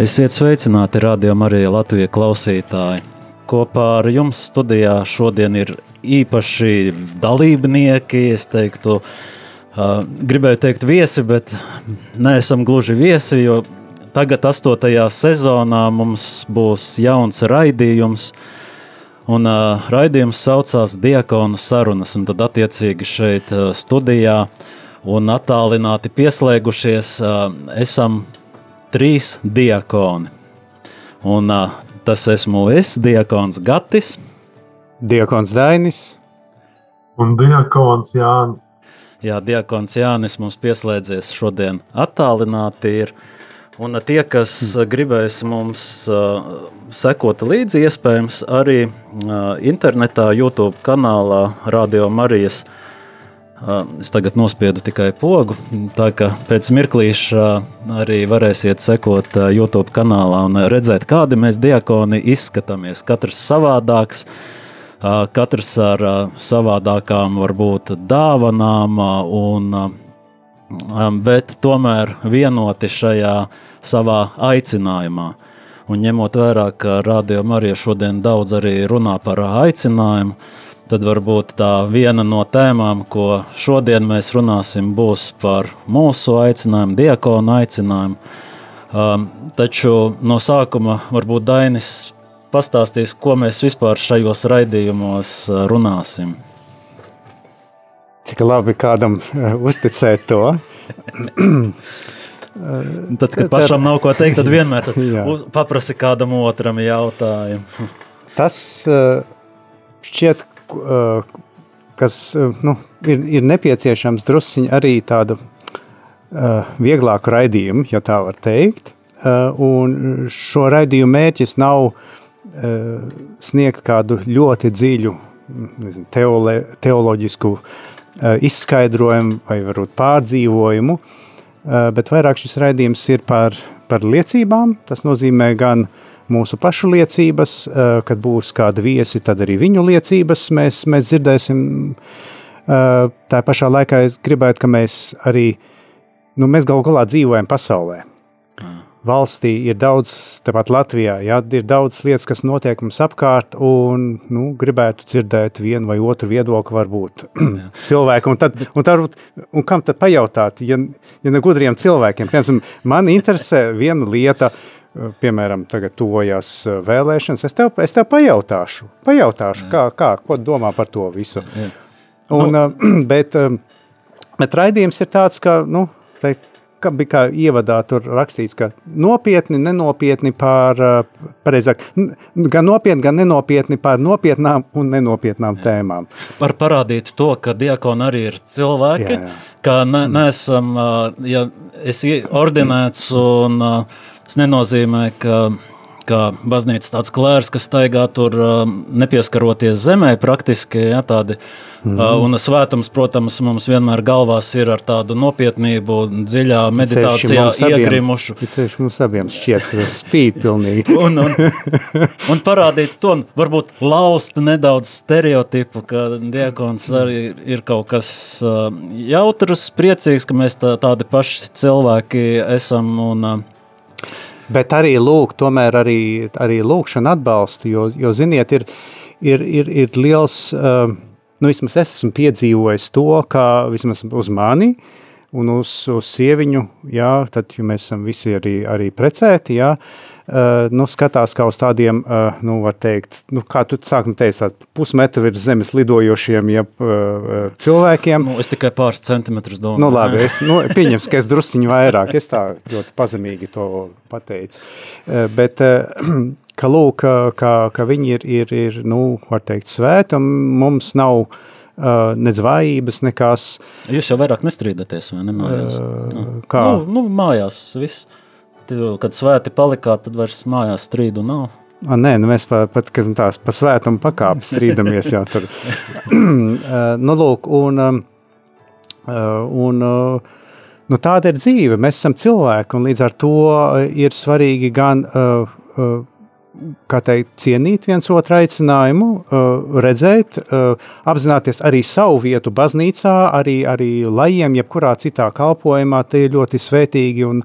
Esiet sveicināti rādījumā arī Latvijas klausītāji. Kopā ar jums studijā šodien ir īpaši dalībnieki, es teiktu, uh, gribēju teikt viesi, bet neesam gluži viesi, jo tagad astotajā sezonā mums būs jauns raidījums, un uh, raidījums saucās Diakonu sarunas, un tad attiecīgi šeit uh, studijā un attālināti pieslēgušies uh, esam trīs diakoni. Un uh, tas esmu es, diakons Gatis, diakons Dainis un diakons Jānis. Jā, diakons Jānis mums pieslēdzies šodien attālināti ir. Un tie, kas gribēs mums uh, sekot līdzi, iespējams, arī uh, internetā, YouTube kanālā Radio Marijas uh, Es tagad nospiedu tikai pogu, tā ka pēc mirklīša arī varēsiet sekot YouTube kanālā un redzēt, kādi mēs diakoni izskatāmies. Katrs savādāks, katrs ar savādākām varbūt dāvanām, un, bet tomēr vienoti šajā savā aicinājumā. Un ņemot vērā, ka Radio Marija šodien daudz arī runā par aicinājumu, tad varbūt tā viena no tēmām, ko šodien mēs runāsim, būs par mūsu aicinājumu, diakonu aicinājumu. Um, taču no sākuma varbūt Dainis pastāstīs, ko mēs vispār šajos raidījumos uh, runāsim. Cik labi kādam uh, uzticēt to. tad, kad pašam nav ko teikt, tad vienmēr tad paprasi kādam otram jautājumu. Tas uh, šķiet, kas nu, ir, ir nepieciešams drusciņi arī tādu vieglāku raidījumu, ja tā var teikt. Un šo raidījumu mērķis nav sniegt kādu ļoti dziļu nezinu, teole, teoloģisku izskaidrojumu vai varbūt pārdzīvojumu, bet vairāk šis raidījums ir par, par liecībām. Tas nozīmē gan uh, mūsu pašu liecības, kad būs kādi viesi, tad arī viņu liecības mēs, mēs dzirdēsim. Tā pašā laikā es gribētu, ka mēs arī, nu, mēs galu galā dzīvojam pasaulē. Valstī ir daudz, tāpat Latvijā, ja, ir daudz lietas, kas notiek mums apkārt, un nu, gribētu dzirdēt vienu vai otru viedokli, varbūt cilvēku. Un, tad, un, tad, un kam tad pajautāt, ja, ja ne gudriem cilvēkiem? Piemēram, man interesē viena lieta, uh, piemēram, tagad tuvojās eh, vēlēšanas, es tev, es tev pajautāšu, pajautāšu kā, kā, ko domā par to visu. Jā. Un, nu, bet, eh, bet raidījums ir tāds, ka, nu, te, ka bija kā ievadā tur rakstīts, ka nopietni, nenopietni eh, pareizāk, gan nopietni, gan nenopietni pār nopietnām un nenopietnām jā. tēmām. Par parādīt to, ka diakoni arī ir cilvēki, jā, jā. ka ne, neesam, ja esi ordinēts un Tas nenozīmē, ka kā baznīca tāds klērs, kas staigā tur nepieskaroties zemē, praktiski ja, tādi. Mm -hmm. Un svētums, protams, mums vienmēr galvās ir ar tādu nopietnību, dziļā meditācijā iegrimušu. Ceļš mums abiem šķiet spīd pilnīgi. un, un, un parādīt to, varbūt laust nedaudz stereotipu, ka diakons arī ir kaut kas jautrs, priecīgs, ka mēs tā, tādi paši cilvēki esam un Bet arī lūk, tomēr arī, arī lūkšana atbalstu, jo, jo ziniet, ir, ir, ir, ir liels, uh, nu vismaz es esmu piedzīvojis to, ka vismaz uz mani un uz, uz sieviņu, jā, tad, jo mēs esam visi arī, arī precēti, jā, uh, nu, skatās kā uz tādiem, uh, nu, var teikt, nu, kā tu sākam teikt, tādu pusmetru virs zemes lidojošiem ja, uh, cilvēkiem. Nu, es tikai pāris centimetrus domāju. Nu, labi, es, nu, pieņems, ka es drusciņu vairāk, es tā ļoti pazemīgi to pateicu. Uh, bet, uh, ka lūk, ka, ka viņi ir, ir, ir, nu, var teikt, svēti, un mums nav uh, nedz vājības, nekas. Jūs jau vairāk nestrīdaties, vai ne mājās? Uh, kā? Nu, nu, mājās viss kad svēti palikāt, tad vairs mājās strīdu nav. A, nē, nu mēs pat, pat kad tās pa svētumu pakāpi strīdamies jau tur. nu, lūk, un, un nu, tāda ir dzīve. Mēs esam cilvēki, un līdz ar to ir svarīgi gan kā teikt, cienīt viens otru aicinājumu, redzēt, apzināties arī savu vietu baznīcā, arī, arī lajiem, jebkurā citā kalpojumā, tie ir ļoti svētīgi un,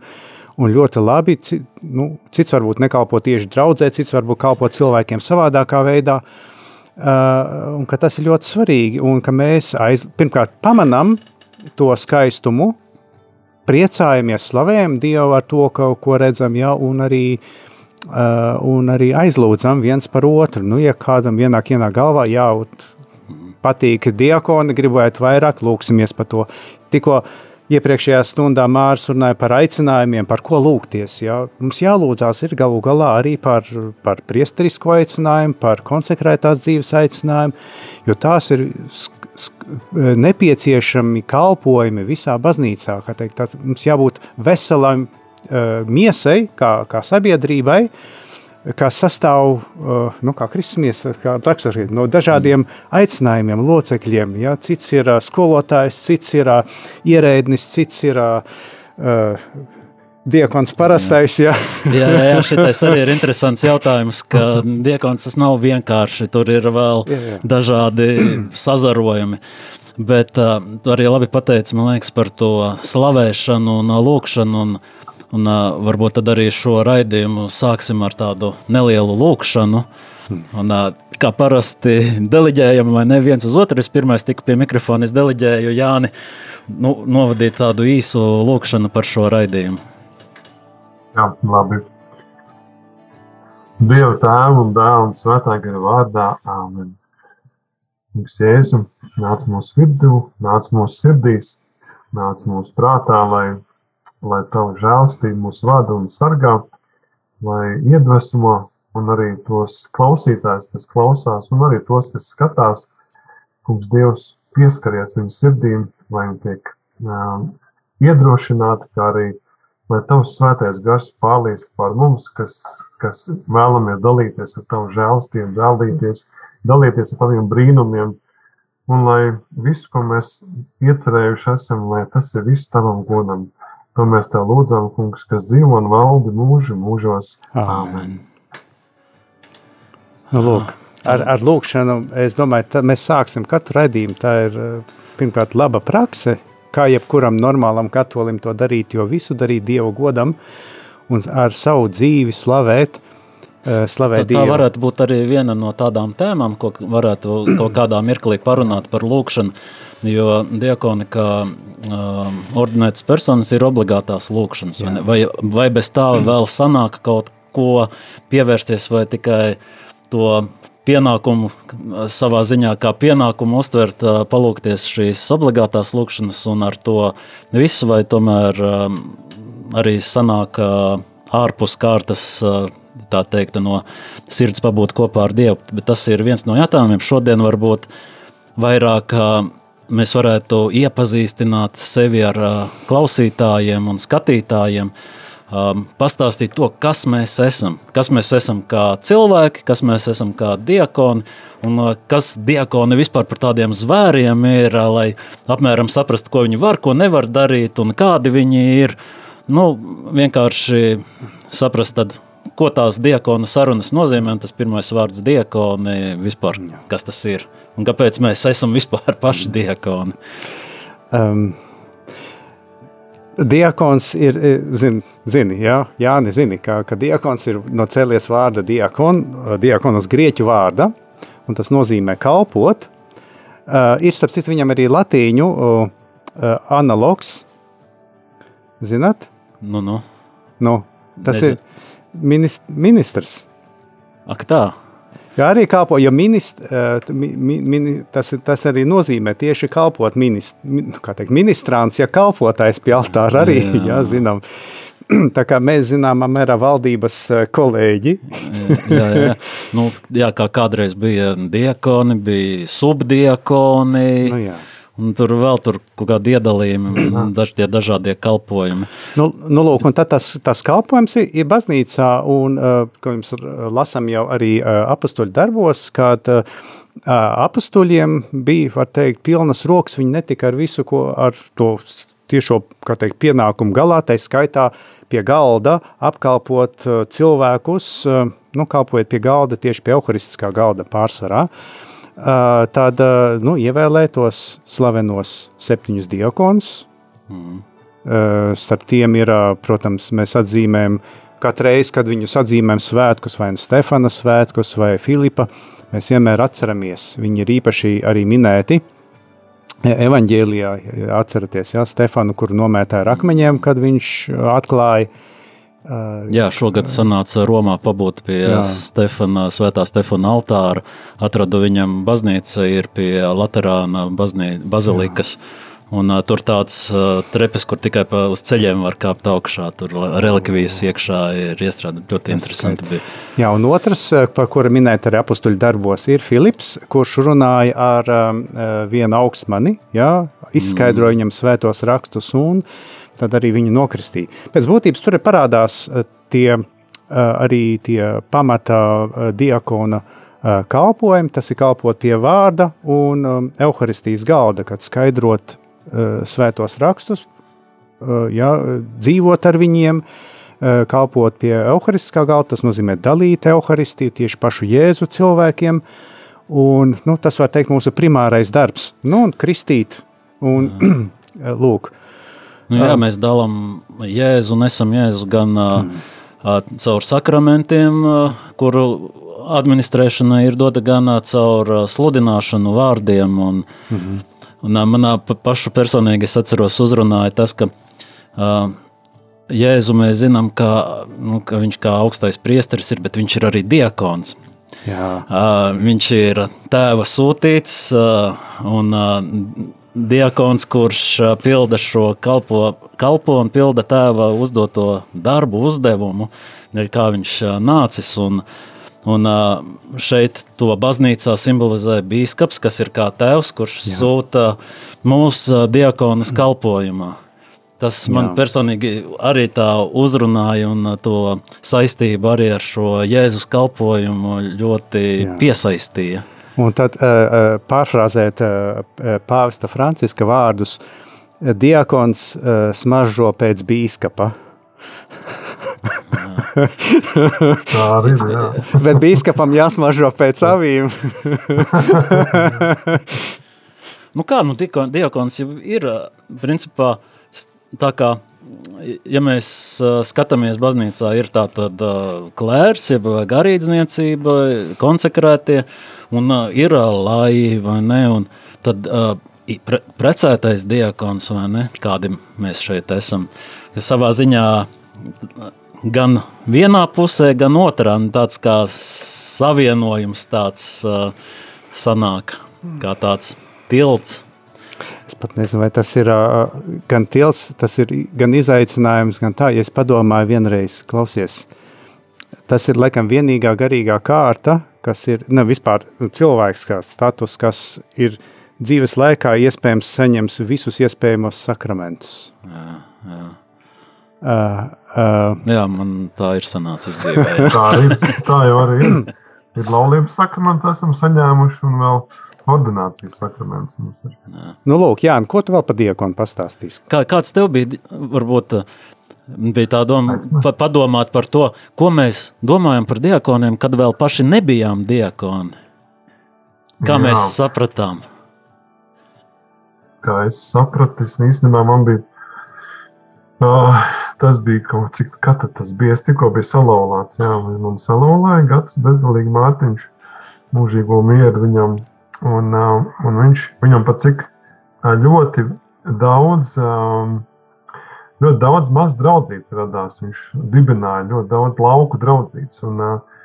un ļoti labi, nu, cits varbūt nekalpo tieši draudzē, cits varbūt kalpo cilvēkiem savādākā veidā, uh, un ka tas ir ļoti svarīgi, un ka mēs aiz, pirmkārt pamanam to skaistumu, priecājamies, slavējam Dievu ar to, ko redzam, ja, un arī Uh, un arī aizlūdzam viens par otru. Nu, ja kādam ienāk, ienāk galvā, jā, patīk diakoni, gribētu vairāk, lūksimies par to. Tikko iepriekšējā stundā Mārcis runāja par aicinājumiem, par ko lūgties. Ja? Mums jālūdzās ir galu galā arī par, par priesterisku aicinājumu, par konsekrētās dzīves aicinājumu, jo tās ir nepieciešami kalpojumi visā baznīcā. Teikt, tāds, mums jābūt veselam miesai, kā, kā sabiedrībai, uh, kas sastāv uh, nu, raksturīgi, no dažādiem aicinājumiem, locekļiem. Ja? Cits ir uh, skolotājs, cits ir uh, ierēdnis, cits ir uh, diakons parastais. Jā, jā, jā, jā šitais arī ir interesants jautājums, ka diakons tas nav vienkārši, tur ir vēl jā, jā. dažādi sazarojumi. Bet uh, tu arī labi pateici, man liekas, par to slavēšanu un lūkšanu. Un, Un, uh, varbūt tad arī šo raidījumu sāksim ar tādu nelielu lūkšanu. Un, uh, kā parasti deleģējam, vai ne viens uz otru. Es pirmais tiku pie mikrofona, es deleģēju Jāni nu, novadīt tādu īsu lūkšanu par šo raidījumu. Jā, labi. Dieva tēva un dēla un svētā gara vārdā. Āmen. Kungs, Jēzu, nāc mūsu vidū, nāc mūsu sirdīs, nāc mūsu prātā, lai lai tavu žēlstību mūs vada un sargā, lai iedvesmo un arī tos klausītājs, kas klausās, un arī tos, kas skatās, kungs Dievs pieskaries viņu sirdīm, lai viņi tiek um, iedrošināti, kā arī lai tavs svētais gars pārliest pār mums, kas, kas vēlamies dalīties ar tavu žēlstību, dalīties, dalīties ar taviem brīnumiem, un lai visu, ko mēs iecerējuši esam, lai tas ir viss tavam godam. To mēs tev lūdzam, kungs, kas dzīvo un valdi mūžu mūžos. Āmen. Nu, lūk, ar, ar lūkšanu, es domāju, mēs sāksim katru redzījumu. Tā ir pirmkārt laba prakse, kā jebkuram normālam katolim to darīt, jo visu darīt Dievu godam un ar savu dzīvi slavēt, slavēt tā, Dievu. Tā varētu būt arī viena no tādām tēmām, ko varētu kaut kādā mirklī parunāt par lūkšanu Jo diakoni, kā um, ordinētas personas, ir obligātās lūkšanas. Vai, vai, vai bez tā vēl sanāk kaut ko pievērsties, vai tikai to pienākumu savā ziņā, kā pienākumu uztvert, palūkties šīs obligātās lūkšanas un ar to visu, vai tomēr arī sanāk ārpus kārtas. Tā teikt, no sirds pabūt kopā ar Dievu. Bet tas ir viens no jautājumiem. Šodien varbūt vairāk mēs varētu iepazīstināt sevi ar klausītājiem un skatītājiem, um, pastāstīt to, kas mēs esam. Kas mēs esam kā cilvēki, kas mēs esam kā diakoni, un uh, kas diakoni vispār par tādiem zvēriem ir, uh, lai apmēram saprastu, ko viņi var, ko nevar darīt un kādi viņi ir. Nu, vienkārši saprast, tad, ko tās diakonu sarunas nozīmē. Tas pirmais vārds diakoni vispār, kas tas ir un kāpēc mēs esam vispār paši diakoni. Um, Diakons ir, zini, zini jā, Jāni, zini, ka, ka diakons ir no cēlies vārda diakon, diakonas grieķu vārda, un tas nozīmē kalpot. Uh, ir, starp citu, viņam arī latīņu uh, analogs, zināt? Nu, nu. Nu, tas Nezinu. ir minist, ministrs. Ak tā. Jā, arī kalpo, jo minist, mi, mi, tas, tas arī nozīmē tieši kalpot minist, nu, teikt, ministrāns, ja kalpotājs pie altāra arī, jā, jā zinām. Tā kā mēs zinām, mērā valdības kolēģi. jā, jā. Nu, jā, kā kādreiz bija diakoni, bija subdiakoni. Nu, jā. Un tur vēl tur kaut kādi iedalījumi, daž, tie dažādie kalpojumi. Nu, nu lūk, un tad tas, tas kalpojums ir, ir baznīcā, un, ko jums lasam jau arī apastuļu darbos, kad apastuļiem bija, var teikt, pilnas rokas, viņi netika ar visu, ko ar to tiešo, kā teikt, pienākumu galā, tai skaitā pie galda apkalpot cilvēkus, nu, kalpojot pie galda tieši pie euharistiskā galda pārsvarā. Uh, tad nu, ievēlētos slavenos septiņus diakonus. Mm. Starp tiem ir, protams, mēs atzīmējam katru reizi, kad viņus atzīmējam svētkus, vai nu Stefana svētkus, vai Filipa, mēs vienmēr atceramies. Viņi ir īpaši arī minēti evaņģēlijā, atceraties, jā, Stefanu, kuru nomētāja ar akmeņiem, kad viņš atklāja. Jā, šogad sanāca Romā pabūt pie jā. Stefana, svētā Stefana altāra, atradu viņam baznīca ir pie Laterāna baznī, bazilikas. Jā. Un, uh, tur tāds uh, trepes, kur tikai pa, uz ceļiem var kāpt augšā. Tur relikvijas iekšā ir iestrādāta. Ļoti interesanti. Bija. Jā, un otrs, par kuru minēt arī apstuļu darbos, ir Filips, kurš runāja ar um, vienu augstmani, jā, izskaidroja mm. viņam svētos rakstus un tad arī viņu nokristīja. Pēc būtības tur parādās tie arī tie pamata diakona kalpojumi, tas ir kalpot pie vārda un evaharistijas galda, kad skaidrot Eh, svētos rakstus, eh, ja, dzīvot ar viņiem, eh, kalpot pie evaharistiskā galda, tas nozīmē dalīt evaharistiju tieši pašu Jēzu cilvēkiem, un nu, tas var teikt mūsu primārais darbs, nu, un kristīt, un lūk. Nu, jā, mēs dalām Jēzu, nesam Jēzu gan mm. caur sakramentiem, kuru administrēšana ir dota gan caur sludināšanu vārdiem un mm -hmm Un manā pašu personīgi es atceros uzrunāja tas, ka Jēzu mēs zinām, ka, nu, ka viņš kā augstais priesteris ir, bet viņš ir arī diakons. Jā. Viņš ir tēva sūtīts un diakons, kurš pilda šo kalpo, kalpo un pilda tēva uzdoto darbu, uzdevumu, kā viņš nācis. Un, Un šeit to baznīcā simbolizē biskups, kas ir kā tēvs, kurš Jā. sūta mūsu diakonas kalpojumā. Tas man Jā. personīgi arī tā uzrunāja, un to saistību arī ar šo Jēzus kalpojumu ļoti Jā. piesaistīja. Un tad pārfrāzēt pāvesta Franciska vārdus, diakons smaržo pēc bīskapa. Tā arī ir. Jā. Bet biskupam jāsmažo pēc avīm. nu kā, nu diakons jau ir, principā, tā kā, ja mēs skatāmies baznīcā, ir tā tad klērs, jeb garīdzniecība, konsekrētie, un ir lai, vai ne, un tad pre, precētais diakons, vai ne, kādi mēs šeit esam, savā ziņā gan vienā pusē, gan otrā. Nu, tāds kā savienojums tāds uh, sanāk, kā tāds tilts. Es pat nezinu, vai tas ir uh, gan tilts, tas ir gan izaicinājums, gan tā, ja es padomāju vienreiz, klausies, tas ir laikam vienīgā garīgā kārta, kas ir, ne vispār cilvēks kā status, kas ir dzīves laikā iespējams saņems visus iespējamos sakramentus. Jā, jā. Uh, uh, Jā, man tā ir sanācis dzīvē. tā, ir, tā jau arī ir. Ir laulības sakraments, esam saņēmuši, un vēl ordinācijas sakraments mums ir. Jā. Nu, lūk, Jāni, ko tu vēl par diakonu pastāstīsi? Kā, kāds tev bija, varbūt, bija tā doma pa, padomāt par to, ko mēs domājam par diakoniem, kad vēl paši nebijām diakoni? Kā Jā. mēs sapratām? Kā es sapratu, es īstenībā man bija Uh, tas bija kaut cik, kad tas bija. Es tikko biju salauzts, jā, man salauzāja gads bezdalīgi Mārtiņš, mūžīgo mieru viņam. Un, uh, un viņš viņam pat cik ļoti daudz, um, ļoti daudz maz draudzītas radās. Viņš dibināja ļoti daudz lauku uh,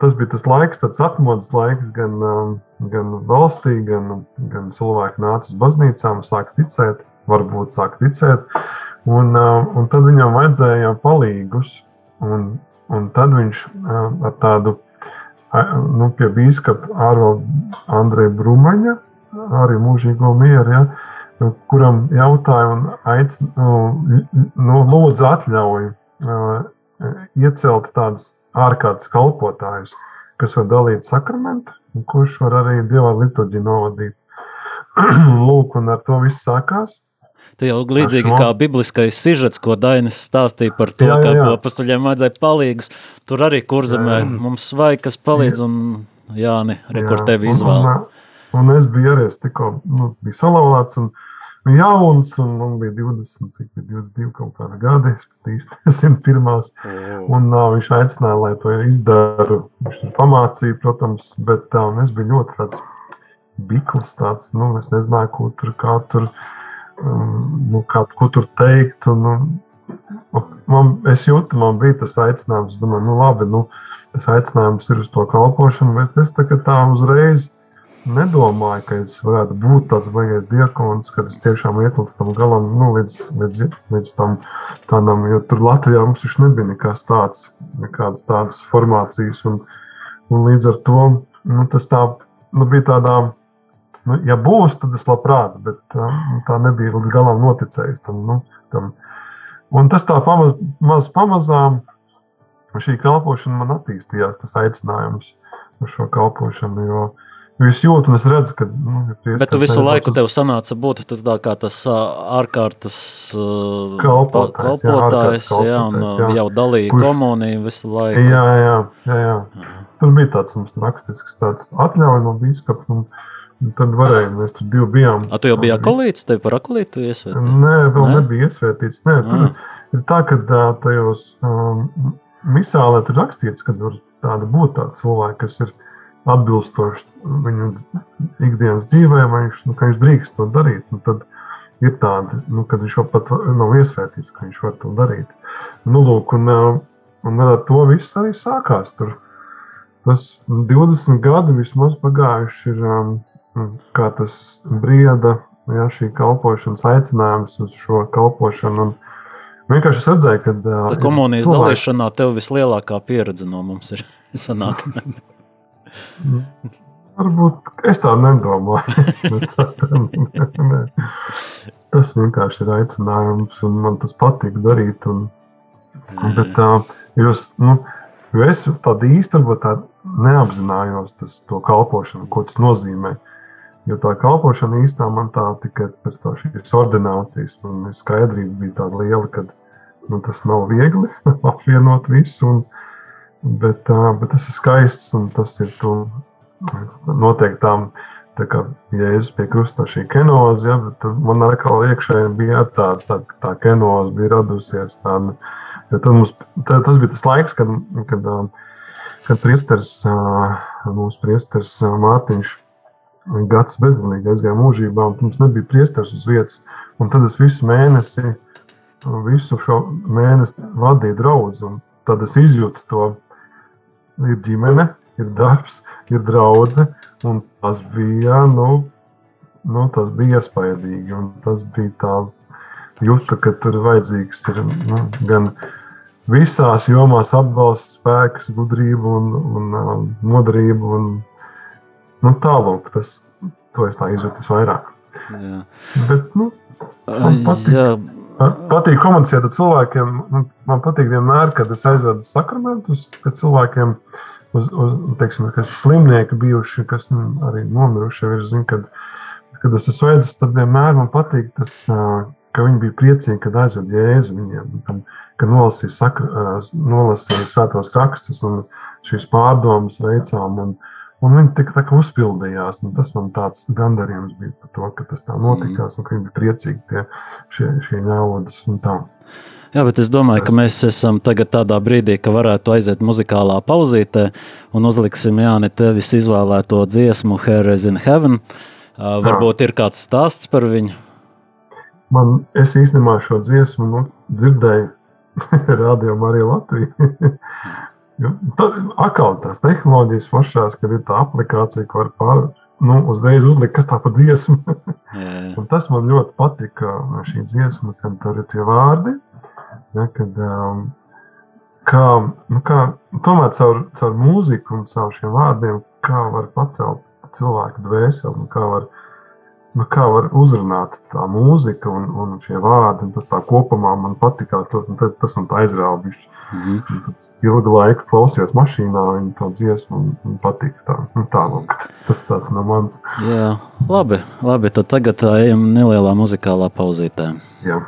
tas bija tas laiks, tāds atmodas laiks gan, gan valstī, gan, gan cilvēki nāca uz baznīcām, sāka ticēt, varbūt sāka ticēt. Un, un tad viņam vajadzēja palīgus. Un, un tad viņš ar tādu nu, pie biskupa Andreja Brumaņa, arī mūžīgo mieru, ja, kuram jautāja un aicina, nu, lūdza atļauju uh, iecelt tādus ārkārtas kalpotājus, kas var dalīt sakramentu, un kurš var arī dievā liturģiju novadīt. Lūk, un ar to viss sākās. Tā jau līdzīgi kā bibliskais sižets, ko Dainis stāstīja par to, jā, jā, jā. ka pastuļiem vajadzēja palīgus. Tur arī kurzemē jā. mums vajag, kas palīdz, un Jāni, re, kur tevi izvēl. Un, un, un es biju arī, es tikko nu, biju salauzāts, un jauns, un man bija 20, cik bija 22 kaut kādi gadi, es pat īsti nezinu, pirmās. Un uh, viņš aicināja, lai to izdaru. Viņš tur pamācīja, protams, bet uh, es biju ļoti tāds bikls, tāds, nu, es nezināju, ko tur, kā tur, um, nu, kā, ko tur teikt. Un, un, man, es jūtu, man bija tas aicinājums, es domāju, nu labi, nu, tas aicinājums ir uz to kalpošanu, bet es tā, tā uzreiz nedomāju, ka es varētu būt tāds baigais diakons, kad es tiešām iet līdz tam galam, nu, līdz, līdz, līdz tam tādam, jo tur Latvijā mums taču nebija nekas tāds, nekādas tādas formācijas, un, un līdz ar to, nu, tas tā, nu, bija tādā, nu, ja būs, tad es labprāt, bet um, tā nebija līdz galam noticējis tam, nu, tam. Un tas tā pamaz, maz pamazām, šī kalpošana man attīstījās, tas aicinājums uz šo kalpošanu, jo, uh, Es jūtu, es redzu, ka. Nu, Bet tu visu laiku tas... tev sanāca būt tā kā tas ārkārtas kalpotājs, kalpotājs jā, jā, un jā. jau dalīja Kurš... komuniju visu laiku. Jā, jā, jā. jā. Tur bija tāds mums rakstisks tāds atļauj no biskupa. Un, un tad varēja, mēs tur divi bijām. A, tu jau biji akolīts, tev par akolītu iesvētīts? Nē, vēl ne? nebija iesvētīts. Nē, tur ah. ir tā, ka tajos um, misālē tur rakstīts, ka tur tāda būtu tāda cilvēka, kas ir atbilstoši viņu ikdienas dzīvē, vai viņš, nu, viņš drīkst to darīt. Un tad ir tādi, nu, kad viņš jau pat nav iesvētīts, ka viņš var to darīt. Nu, lūk, un, un ar to viss arī sākās. Tur. Tas 20 gadi vismaz pagājuši ir, kā tas brieda, ja, šī kalpošanas aicinājums uz šo kalpošanu. Un, Vienkārši es redzēju, ka. Tā komunijas cilvēki... dalīšanā tev vislielākā pieredze no mums ir sanākta. Varbūt es tā nedomāju. Es tā, ne. Tas vienkārši ir aicinājums, un man tas patīk darīt. Un, un, bet, tā, jūs, nu, es tādu īsti tā neapzinājos tas, to kalpošanu, ko tas nozīmē. Jo tā kalpošana īstenībā man tā tikai pēc tam šīs ordinācijas, un skaidrība bija tāda liela, ka nu, tas nav viegli apvienot visu. Un, Bet, bet tas ir skaists un tas ir noteiktām. Tā kā Jēzus pie krusta šī kenoze, ja, bet man atkal iekšēji bija tā, tā, tā kenoze bija radusies. Tāda, tad mums, tā, tas bija tas laiks, kad, kad, kad priesters, mūsu priesters Mārtiņš gads bezdalīgi aizgāja mūžībā, un mums nebija priesters uz vietas. Un tad es visu mēnesi, visu šo mēnesi vadīju draudzi, un tad es izjūtu to ir ģimene, ir darbs, ir draudzene. Tas bija, nu, nu, tas bija iespaidīgi. Tas bija tā jūta, ka tur vajadzīgs ir, nu, gan visās jomās atbalsts, spēks, gudrība un, un, un um, nodarība. Un, nu, tālāk, tas to es tā izjūtu visvairāk. Jā. Bet, nu, man patīk. Jā. Patīk komunicēt ar cilvēkiem. Man patīk vienmēr, kad es aizvedu sakramentus pie cilvēkiem, uz, uz, teiksim, kas ir slimnieki bijuši, kas nu, arī nomiruši. Ir, zin, kad, kad es esmu veids, tad vienmēr man patīk tas, ka viņi bija priecīgi, kad aizved Jēzu viņiem, kad, nolasīja, sakra, nolasīja svētos rakstus un šīs pārdomas veicām. Un, Un viņi tik tā kā uzpildījās. Tas man tāds gandarījums bija par to, ka tas tā notikās mm. un ka viņi bija priecīgi tie, šie, šie ļaudis un tā. Jā, bet es domāju, ka mēs esam tagad tādā brīdī, ka varētu aiziet muzikālā pauzītē un uzliksim Jāni tevis izvēlēto dziesmu Here is in Heaven. Uh, varbūt Jā. ir kāds stāsts par viņu? Man, es īstenībā šo dziesmu nu, dzirdēju Radio Marija Latvija. Tad atkal tās tehnoloģijas foršās, kad ir tā aplikācija, ko var pār, nu, uzreiz uzlikt, kas tā pa dziesmu. tas man ļoti patika, šī dziesma, kad tur ir tie vārdi, ja, kad, um, kā, nu, kā, tomēr caur, caur mūziku un caur šiem vārdiem, kā var pacelt cilvēku dvēseli, kā var nu, kā var uzrunāt tā mūzika un, un šie vārdi. Un tas tā kopumā man patika. Tas, man aizrāva. Mm -hmm. Ilgu laiku klausījos mašīnā, viņa to dziesmu un, un patika. Tā, nu, tā lūk, tas, tas tāds no mans. Jā, labi, labi. Tad tagad ejam nelielā muzikālā pauzītē. Jā.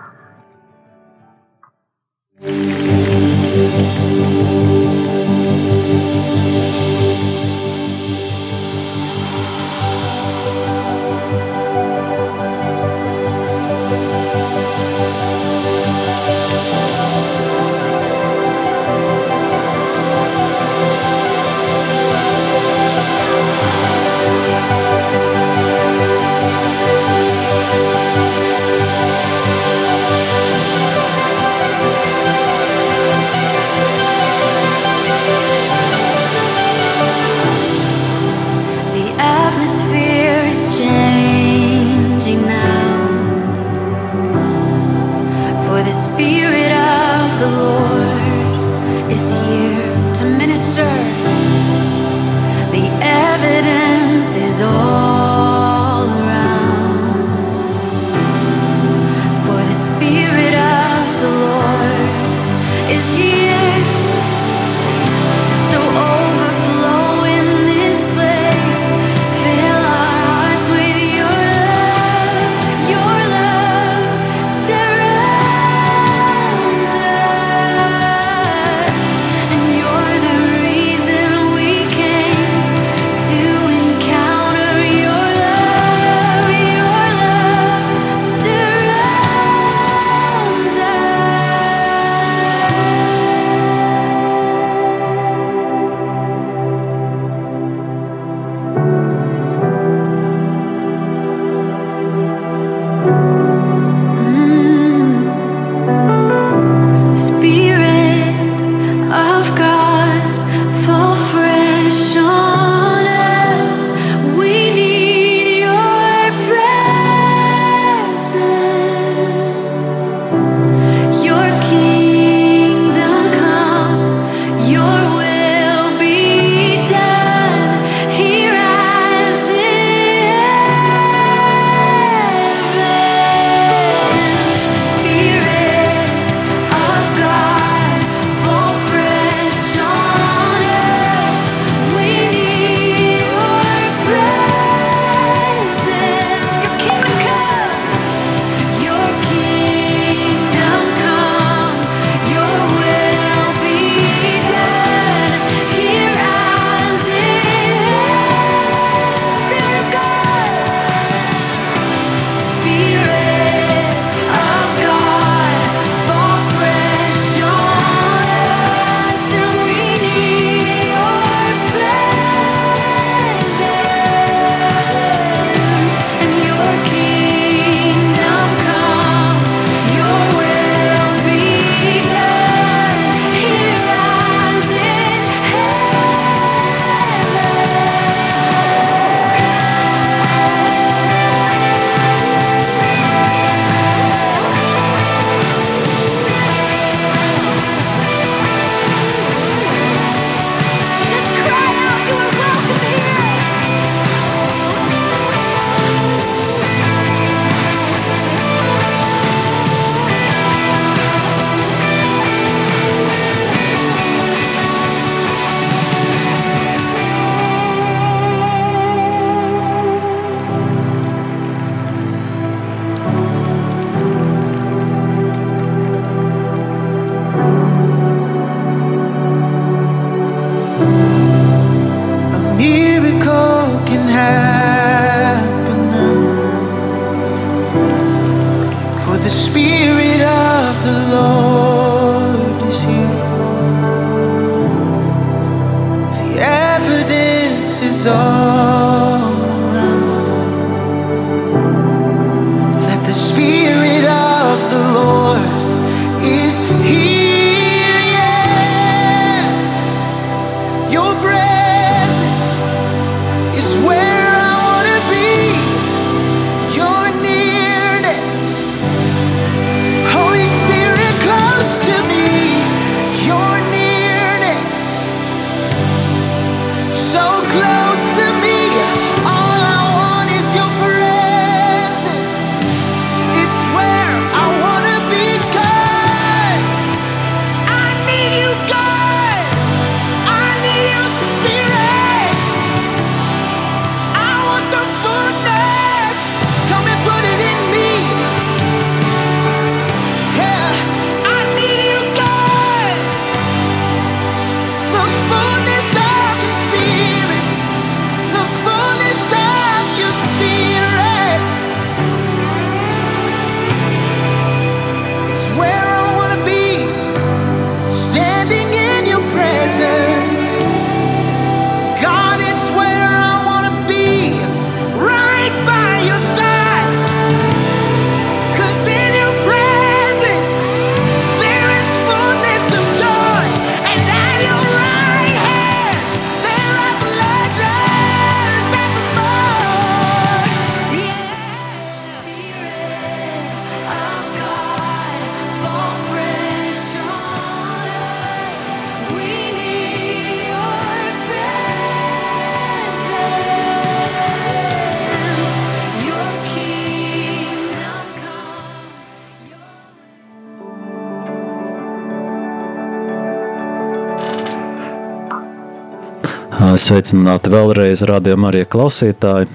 Sveicināti vēlreiz rādījumā arī klausītāji.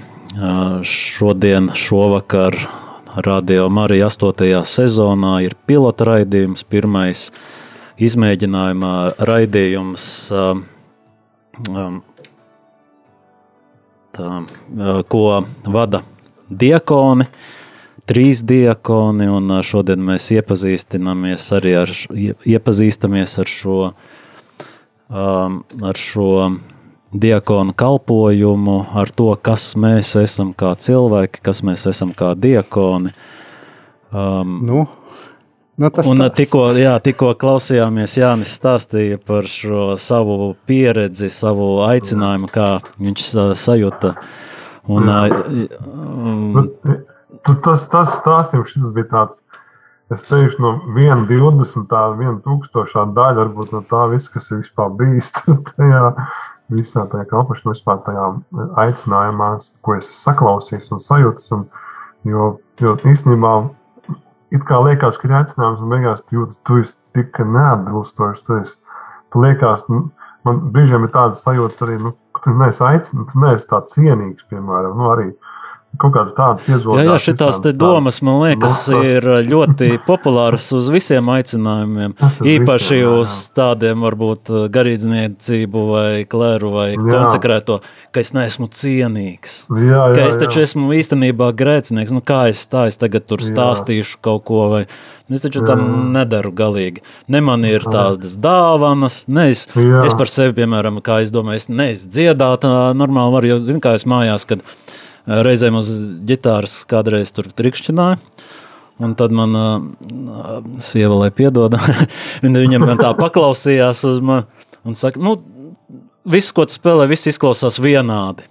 Šodien, šovakar, Radio Marija 8. sezonā ir pilota raidījums, pirmais izmēģinājumā raidījums, tā, ko vada diakoni, trīs diakoni, un šodien mēs iepazīstamies arī ar, iepazīstamies ar šo, ar šo diakonu kalpojumu, ar to, kas mēs esam kā cilvēki, kas mēs esam kā diakoni. Um, nu, nu un tā. tikko, jā, tikko klausījāmies, Jānis stāstīja par šo savu pieredzi, savu aicinājumu, kā viņš sajūta. Un, um, tas, tas stāstījums bija tāds, es teikšu, no 1,20 tā 1,000 daļa, varbūt no tā viss, kas ir vispār bijis tajā visā tajā kalpošanā, vispār tajā aicinājumā, ko es saklausījis un sajūtas. Un, jo, jo īstenībā it kā liekas, ka ir aicinājums, un beigās tu jūtas, tu esi tik neatbilstošs, tu esi, tu liekas, nu, man brīžiem ir tādas sajūtas arī, nu, ka tu neesi aicināts, tu neesi tā cienīgs, piemēram, nu, arī kaut kādas tādas iezūdas. Jā, jā te domas, man liekas, no, tas... ir ļoti populāras uz visiem aicinājumiem. Īpaši visiem, uz tādiem, varbūt, garīdzniecību vai klēru vai jā. konsekrēto, ka es neesmu cienīgs. Jā, jā, ka es taču jā. esmu īstenībā grēcinieks. Nu, kā es tā, es tagad tur stāstīšu jā. kaut ko vai Es taču jā. tam nedaru galīgi. Ne man ir tādas dāvanas, ne es, jā. es par sevi, piemēram, kā es domāju, es neesmu dziedāt, normāli varu, jo, zinu, kā es mājās, kad Reizēm uz ģitāras kādreiz tur trikšķināja. Un tad man uh, sieva, lai piedod, viņam tā paklausījās uz mani un saka, nu, viss, ko tu spēlē, viss izklausās vienādi.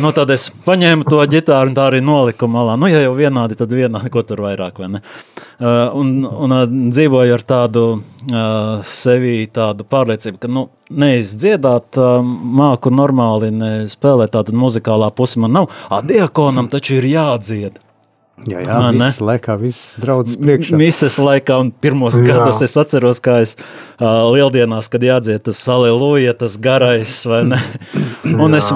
Nu, tad es paņēmu to ģitāru un tā arī noliku malā. Nu, ja jau vienādi, tad vienādi, ko tur vairāk vai ne. Uh, un, un uh, dzīvoju ar tādu uh, sevi tādu pārliecību, ka, nu, neizdziedāt uh, māku normāli, spēlēt tādu muzikālā pusi man nav. A, diakonam taču ir jādzied. Jā, jā Man, visas laikā, visas draudzes priekšā. Visas laikā, un pirmos jā. gados es atceros, kā es uh, lieldienās, kad jādzied tas aleluja, tas garais, vai ne? Un jā. es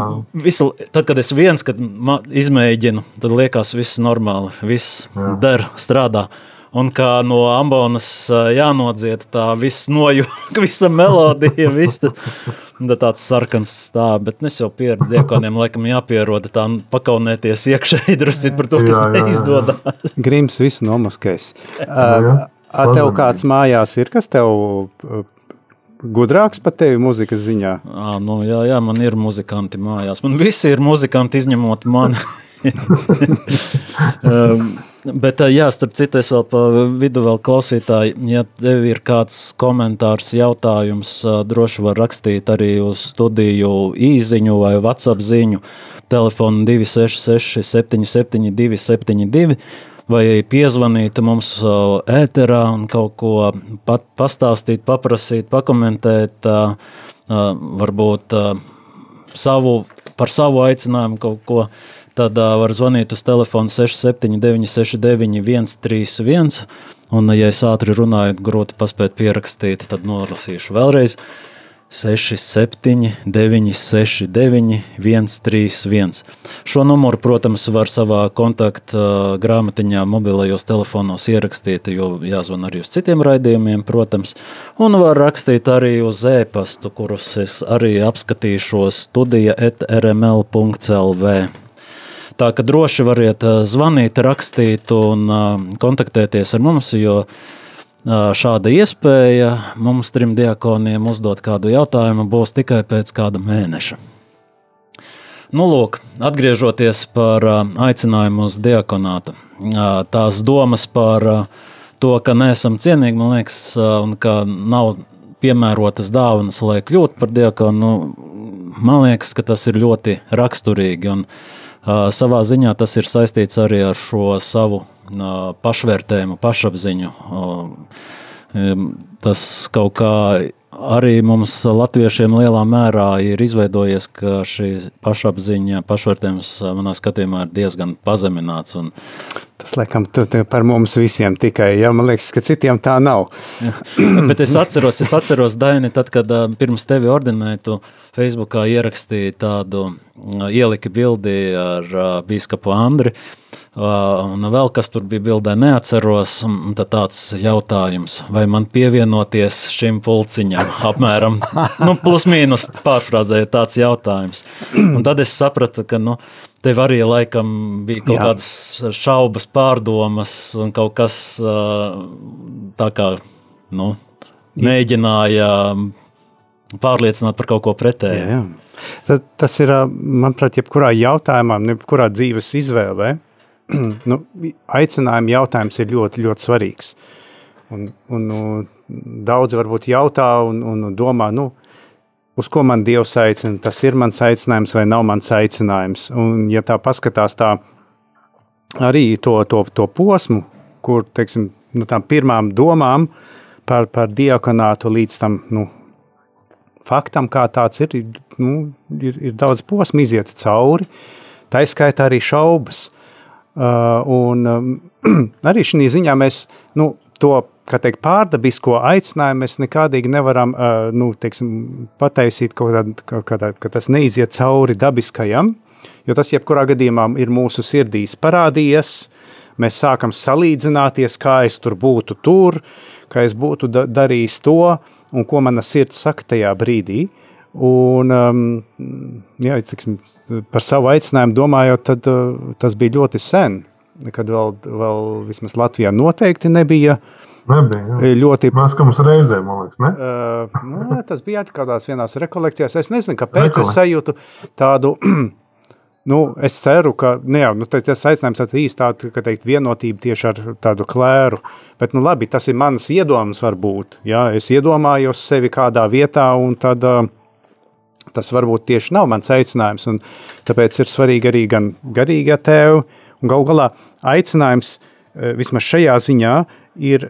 visu, tad, kad es viens, kad izmēģinu, tad liekas viss normāli, viss jā. der, strādā. Un kā no ambonas jānodzied tā viss nojūg, visa melodija, viss tas, tāds sarkans tā, bet es jau pieredzu diekoniem, laikam jāpieroda tā pakaunēties iekšēji drusīt par to, kas jā, jā, jā. neizdodas. Grims visu nomaskais. Uh, a, tev kāds mājās ir, kas tev gudrāks par tevi muzikas ziņā? À, nu, jā, jā, man ir muzikanti mājās. Man visi ir muzikanti izņemot mani. um, Bet, jā, starp citu, es vēl pa vidu vēl klausītāji, ja tev ir kāds komentārs, jautājums, droši var rakstīt arī uz studiju īziņu vai WhatsApp ziņu, telefonu 266 77 272, vai piezvanīt mums ēterā un kaut ko pat pastāstīt, paprasīt, pakomentēt, varbūt savu, par savu aicinājumu kaut ko tad uh, var zvanīt uz telefonu 679, 69, 131. Un, ja es ātri runāju, grūti paspēt pierakstīt, tad nolasīšu vēlreiz. 67, 969, 131. Šo numuru, protams, var savā kontakta grāmatiņā, mobilajos telefonos ierakstīt, jo jāzvan arī uz citiem raidījumiem, protams. Un var rakstīt arī uz e-pastu, kurus es arī apskatīšos studija etrml.lv. Tā ka droši variet eh, zvanīt, rakstīt un eh, kontaktēties ar mums, jo eh, šāda iespēja mums trim diakoniem uzdot kādu jautājumu būs tikai pēc kāda mēneša. Nu, lūk, atgriežoties par aicinājumu uz diakonātu, tās domas par to, ka neesam cienīgi, man liekas, un ka nav piemērotas dāvanas, lai kļūtu par diakonu, man liekas, ka tas ir ļoti raksturīgi. Un, uh, Savā ziņā tas ir saistīts arī ar šo savu pašvērtējumu, pašapziņu. Tas kaut kā arī mums, latviešiem, lielā mērā ir izveidojies, ka šī pašapziņa, pašvērtējums manā skatījumā ir diezgan pazemināts. Un... Tas, laikam, tu, tu par mums visiem tikai, ja man liekas, ka citiem tā nav. Ja. Bet es atceros, es atceros, Daini, tad, kad pirms tevi ordinēju, tu Facebookā ierakstīji tādu, ieliki bildi ar bīskapu Andri, un vēl kas tur bija bildē, neatceros. Tad tāds jautājums, vai man pievienoties šim pulciņam, apmēram nu, plus mīnus pārfrāzēja tāds jautājums. Un tad es sapratu, ka nu, tev arī laikam bija kaut Jā. kādas šaubas, pārdomas un kaut kas tā kā nu, mēģināja pārliecināt par kaut ko pretēju. Jā, jā. Tas ir, manuprāt, jebkurā jautājumā, jebkurā dzīves izvēlē, nu, aicinājuma jautājums ir ļoti, ļoti svarīgs. Un, un, nu, daudzi varbūt jautā un, un domā, nu, uz ko man Dievs aicina, tas ir mans aicinājums vai nav mans aicinājums. Un, ja tā paskatās tā arī to, to, to posmu, kur, teiksim, no tām pirmām domām par, par diakonātu līdz tam, nu, faktam, kā tāds ir, nu, ir, ir daudz posmu iziet cauri, tā izskaitā arī šaubas. Uh, un um, arī šī ziņā mēs nu, to teikt, pārdabisko aicinājumu mēs nekādīgi nevaram uh, nu, teiksim, pataisīt, kaut kādā, kaut kādā, ka tas neiziet cauri dabiskajam, jo tas jebkurā gadījumā ir mūsu sirdīs parādījies, mēs sākam salīdzināties, kā es tur būtu tur, kā es būtu da darījis to, un ko mana sirds saka tajā brīdī. Un, um, jā, tiksim, par savu aicinājumu domājot, tad uh, tas bija ļoti sen, kad vēl, vēl vismaz Latvijā noteikti nebija Nebija, jā. ļoti. Mēs kā mums reizē, man liekas, ne? Uh, nē, tas bija kādās vienās rekolekcijās. Es nezinu, kāpēc Rekolek. es sajūtu tādu Nu, es ceru, ka ne, nu, tas aicinājums ir īsti tāda, ka teikt, vienotība tieši ar tādu klēru. Bet, nu, labi, tas ir mans iedoms, varbūt. Ja? Es iedomājos sevi kādā vietā, un tad uh, tas varbūt tieši nav mans aicinājums. Tāpēc ir svarīgi arī gan garīgā tēva, un gal galā aicinājums uh, vismaz šajā ziņā ir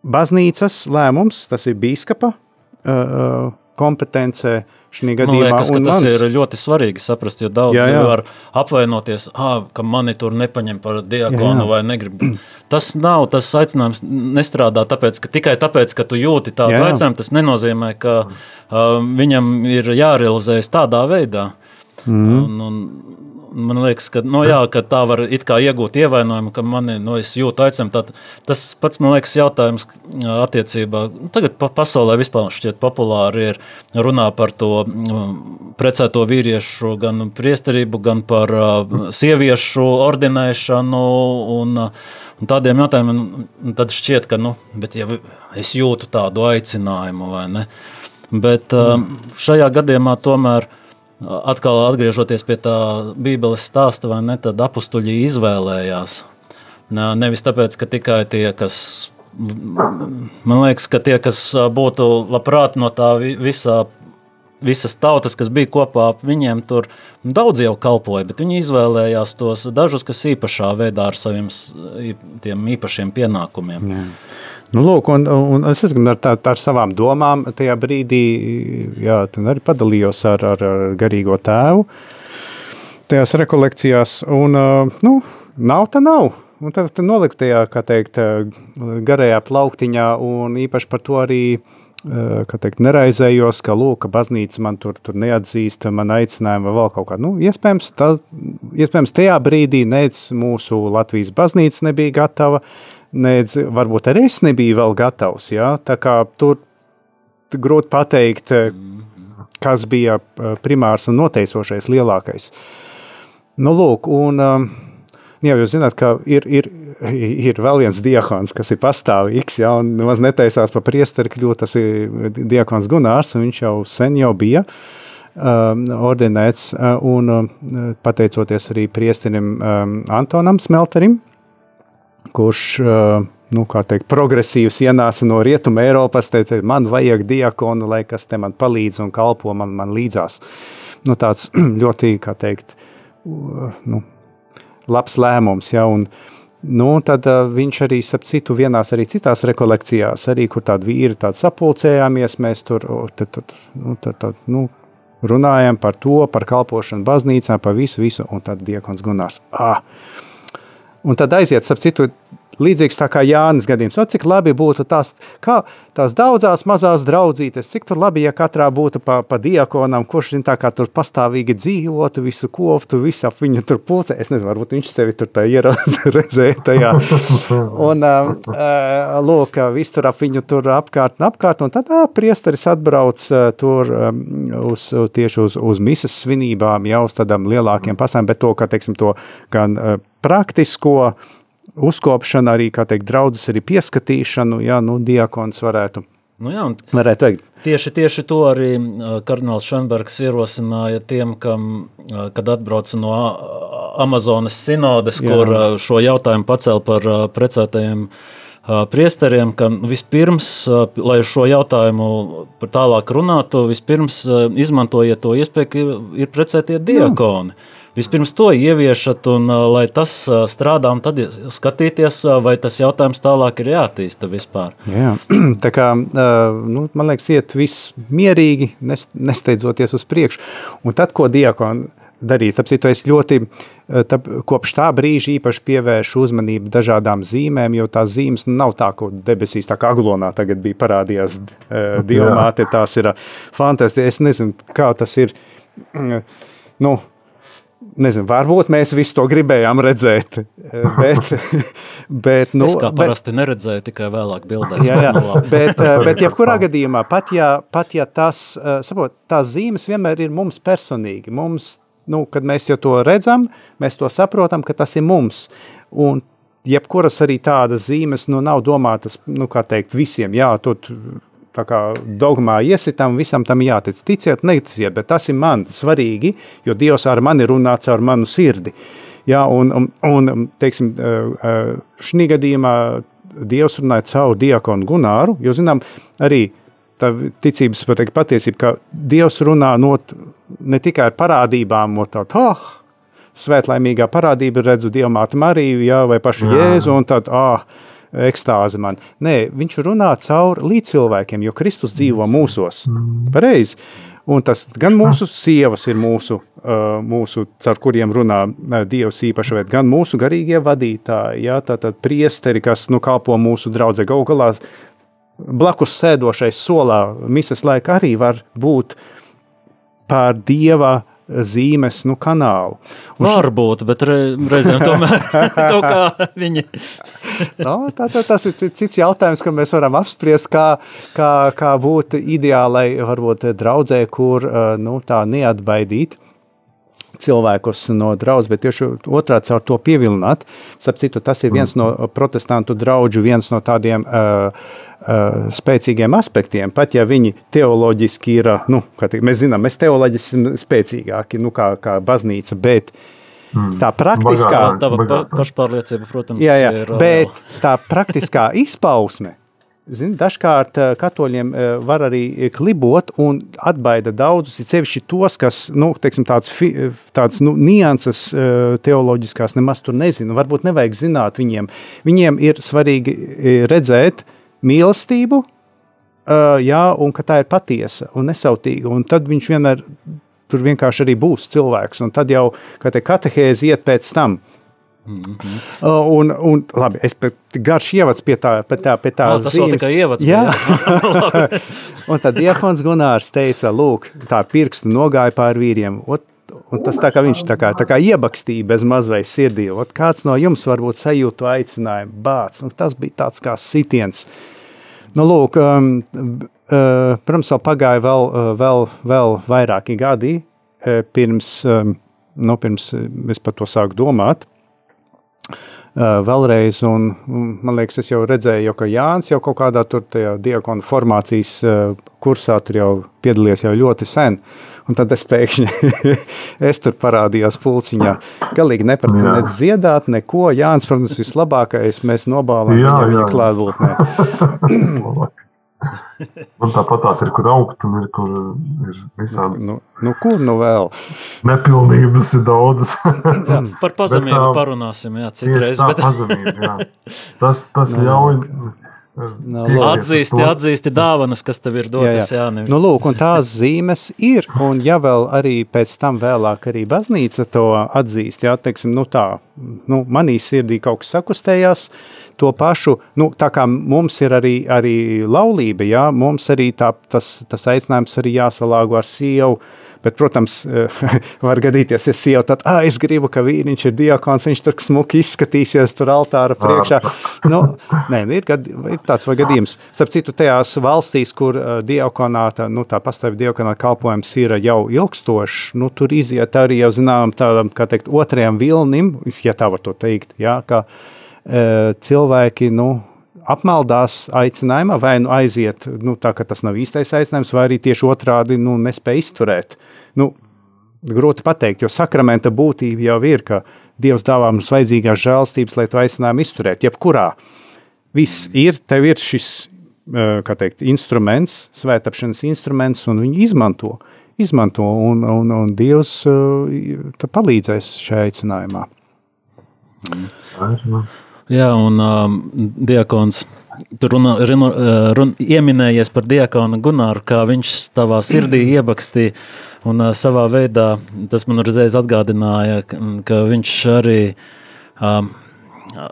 baznīcas lēmums, tas ir bīskapa. Uh, kompetence šī gadījumā. Man liekas, tas mans... ir ļoti svarīgi saprast, jo daudz jā, jā. var apvainoties, ah, ka mani tur nepaņem par diakonu jā, jā. vai negrib. Tas nav, tas aicinājums nestrādā tāpēc, ka tikai tāpēc, ka tu jūti tādu jā, jā. aicinājumu, tas nenozīmē, ka uh, viņam ir jārealizējas tādā veidā. Mm. Un, un, man liekas, ka, no, jā, ka tā var iegūt ievainojumu, ka mani no, jūtu aicinājumu. Tas pats, man liekas, jautājums attiecībā. Tagad pa pasaulē vispār šķiet populāri ir runā par to precēto vīriešu gan priesterību, gan par sieviešu ordinēšanu un, un tādiem jautājumiem. Tad šķiet, ka, nu, bet ja es jūtu tādu aicinājumu vai ne. Bet šajā gadījumā tomēr atkal atgriežoties pie tā Bībeles stāsta, vai ne, tad apstuļi izvēlējās. Nevis tāpēc, ka tikai tie, kas, man liekas, ka tie, kas būtu labprāt no tā visā, visas tautas, kas bija kopā, viņiem tur daudz jau kalpoja, bet viņi izvēlējās tos dažus, kas īpašā veidā ar saviem īpašiem pienākumiem. Jā. Nu, lūk, un, un es ar, tā, ar savām domām tajā brīdī jā, arī padalījos ar, ar, ar garīgo tēvu tajās rekolekcijās. Un, nu, nav, tā nav. Un tad, noliku tajā, kā teikt, garajā plauktiņā, un īpaši par to arī teikt, neraizējos, ka, lūk, ka baznīca man tur, tur neatzīst, man aicinājumu vai vēl kaut kā. Nu, iespējams, tā, iespējams, tajā brīdī nec mūsu Latvijas baznīca nebija gatava, uh, nedz varbūt arī es nebiju vēl gatavs. Ja? Tā kā tur grūti pateikt, kas bija eh, primārs un noteicošais lielākais. Nu, lūk, un jā, jūs zināt, ka ir, ir, ir vēl viens diakons, kas ir pastāvīgs, ja, un maz netaisās pa priesteri kļūt, tas ir diakons Gunārs, un viņš jau sen jau bija um, ordinēts, un um, pateicoties arī priesterim um, Antonam Smelterim, kurš nu, teikt, progresīvs ienāca no rietuma Eiropas, tad man vajag diakonu, lai kas te man palīdz un kalpo man, man līdzās. Nu, tāds ļoti, kā teikt, nu, labs lēmums, ja, un Nu, tad uh, viņš arī, starp citu, vienās arī citās rekolekcijās, arī kur tādi vīri tādi sapulcējāmies, mēs tur, tad, tad, nu, tad, tad, nu, runājam par to, par kalpošanu baznīcā, par visu, visu, un tad diekons Gunārs. Ah. Un tad aiziet, starp citu, līdzīgs tā kā Jānis gadījums. O, cik labi būtu tās, kā, tās daudzās mazās draudzītes, cik tur labi, ja katrā būtu pa, pa diakonam, kurš zin tā kā tur pastāvīgi dzīvotu, visu koptu, visu ap viņu tur pulcē. Es nezinu, varbūt viņš sevi tur tā ieredzēja tajā. Un, uh, lūk, viss tur ap viņu tur apkārt un apkārt, un tad uh, priesteris atbrauc uh, tur um, uz, tieši uz, uz misas svinībām, jau uz tādām lielākiem pasām, bet to, ka, teiksim, to gan uh, praktisko, uzkopšana, arī, kā teikt, draudzes arī pieskatīšanu, ja, nu, diakons varētu, nu jā, varētu teikt. Tieši, tieši to arī kardināls Šenbergs ierosināja tiem, kam, kad atbrauca no Amazonas sinodes, jā. kur šo jautājumu pacēla par precētajiem priesteriem, ka vispirms, lai šo jautājumu par tālāk runātu, vispirms izmantojiet to iespēju, ka ir, ir precētie diakoni. Jā. Vispirms to ieviešat, un lai tas strādā, un tad skatīties, vai tas jautājums tālāk ir jāattīsta vispār. Jā, tā kā, nu, man liekas, iet viss mierīgi, nesteidzoties uz priekšu. Un tad, ko diakoni darīt. Tāpēc es ļoti tā, kopš tā brīža īpaši pievēršu uzmanību dažādām zīmēm, jo tās zīmes nav tā, ko debesīs, tā kā aglonā tagad bija parādījās diamāte, tās ir fantastiski. Es nezinu, kā tas ir, nu, Nezinu, varbūt mēs visu to gribējām redzēt. Bet, bet, nu, es kā parasti bet, neredzēju, tikai vēlāk bildēs. Jā, jā, bet, bet jebkurā gadījumā, pat ja, pat ja tas, eh, sapot, tās zīmes vienmēr ir mums personīgi. Mums, nu, kad mēs jau to redzam, mēs to saprotam, ka tas ir mums. Un jebkuras arī tādas zīmes nu, nav domātas, nu, kā teikt, visiem. Jā, tu tā kā dogmā iesitam, visam tam jātic. Ticiet, neticiet, bet tas ir man svarīgi, jo Dievs ar mani runā caur manu sirdi. Ja, un, un, un teiksim, šī gadījumā Dievs runāja caur diakonu Gunāru, jo zinām arī tā ticības pateikt, patiesība, ka Dievs runā no, ne tikai ar parādībām, no tā, oh, svētlaimīgā parādība redzu Dievmāti Mariju, jā, vai pašu Jā. Jēzu, un tad, ah, oh, ekstāze man. Nē, viņš runā caur līdzcilvēkiem, jo Kristus dzīvo mūsos. Pareizi. Un tas gan mūsu sievas ir mūsu, mūsu caur kuriem runā Dievs īpaši, bet gan mūsu garīgie vadītāji, jā, tātad priesteri, kas nu kalpo mūsu draudzē gaugalās, blakus sēdošais solā misas laika arī var būt pār Dieva zīmes nu, kanālu. Un Varbūt, bet re, reizēm tomēr to kā viņi. no, tā, tā, tas ir cits jautājums, ka mēs varam apspriest, kā, kā, kā būt ideālai varbūt draudzē, kur nu, tā neatbaidīt cilvēkus no draudzes, bet tieši otrādi caur to pievilināt. Sapratu, tas ir viens no protestantu draugu, viens no tādiem uh, uh, spēcīgiem aspektiem. Pat ja viņi teoloģiski ir, nu, kā mēs zinām, mēs teoloģiski esam spēcīgāki nu, kā, kā baznīca, bet mm. tā praktiskā, tā pašpārliecība, protams, jā, jā, ir. Bet tā praktiskā izpausme Zin, dažkārt eh, katoļiem eh, var arī klibot un atbaida daudzus, ir sevišķi tos, kas nu, teiksim, tāds, tāds nu, nianses eh, teoloģiskās nemaz tur nezina. Varbūt nevajag zināt viņiem. Viņiem ir svarīgi redzēt mīlestību, jā, un ka tā ir patiesa un nesautīga. Un tad viņš vienmēr tur vienkārši arī būs cilvēks. Un tad jau kā te katehēzi iet pēc tam. Uh, un, un, labi, es garš ievads pie tā, pie tā, pie tā no, tas zīmes. tikai ievads. Jā. un tad diakons Gunārs teica, lūk, tā pirkstu nogāja pār vīriem. Ot, un tas tā kā viņš tā kā, tā kā iebakstīja bez mazvai sirdī. Ot, kāds no jums varbūt sajūtu aicinājumu bāc. Un tas bija tāds kā sitiens. Nu, lūk, um, uh, protams, vēl pagāja vēl, uh, vēl, vēl vairāki gadi uh, pirms, um, nu, pirms es par to sāku domāt vēlreiz. Un, man liekas, es jau redzēju, ka Jānis jau kaut kādā tur diakonu formācijas kursā tur jau piedalījies jau ļoti sen. Un tad es pēkšņi es tur parādījos pulciņā. Galīgi nepratu ne dziedāt, neko. Jānis, protams, vislabākais mēs nobālām jā, viņa klātbūtnē. Man tāpat tās ir, kur augt, un ir, kur ir visādas. Nu, nu, kur nu vēl? Nepilnības ir daudzas. jā, par pazemību tā, parunāsim, jā, citreiz. Tā Bet... pazemība, jā. Tas, tas no, ļauj. No, atzīsti, atzīsti dāvanas, kas tev ir dotas. Jā, jā. jā nu, lūk, un tās zīmes ir, un ja vēl arī pēc tam vēlāk arī baznīca to atzīst, jā, teiksim, nu tā, nu, manī sirdī kaut kas sakustējās, to pašu, nu, tā kā mums ir arī, arī laulība, jā, mums arī tā, tas, tas aicinājums arī jāsalāgo ar sievu, Bet, protams, var gadīties, ja sieva tad, ah, es gribu, ka vīriņš ir diakons, viņš tur smuki izskatīsies tur altāra priekšā. nu, nē, ir, gad, ir tāds vai gadījums. Starp citu, tajās valstīs, kur uh, diakonāta, nu, tā pastāv diakonāta kalpojums ir jau ilgstošs, nu, tur iziet arī jau, zinām, tādam, kā teikt, otrajam vilnim, ja tā var to teikt, jā, ka uh, cilvēki, nu, apmaldās aicinājumā, vai nu aiziet, nu, tā ka tas nav īstais aicinājums, vai arī tieši otrādi nu, nespēj izturēt. Nu, grūti pateikt, jo sakramenta būtība jau ir, ka Dievs dāvā mums vajadzīgās žēlstības, lai to aicinājumu izturētu. Jebkurā viss ir, tev ir šis teikt, instruments, svētāpšanas instruments, un viņi izmanto. izmanto un, un, un Dievs palīdzēs šajā aicinājumā. Mm. Jā, un um, diakons. Tur runa, runa, runa, ieminējies par diakonu Gunāru, kā viņš tavā sirdī iebakstīja. Un uh, savā veidā tas man uzreiz atgādināja, ka, ka viņš arī um,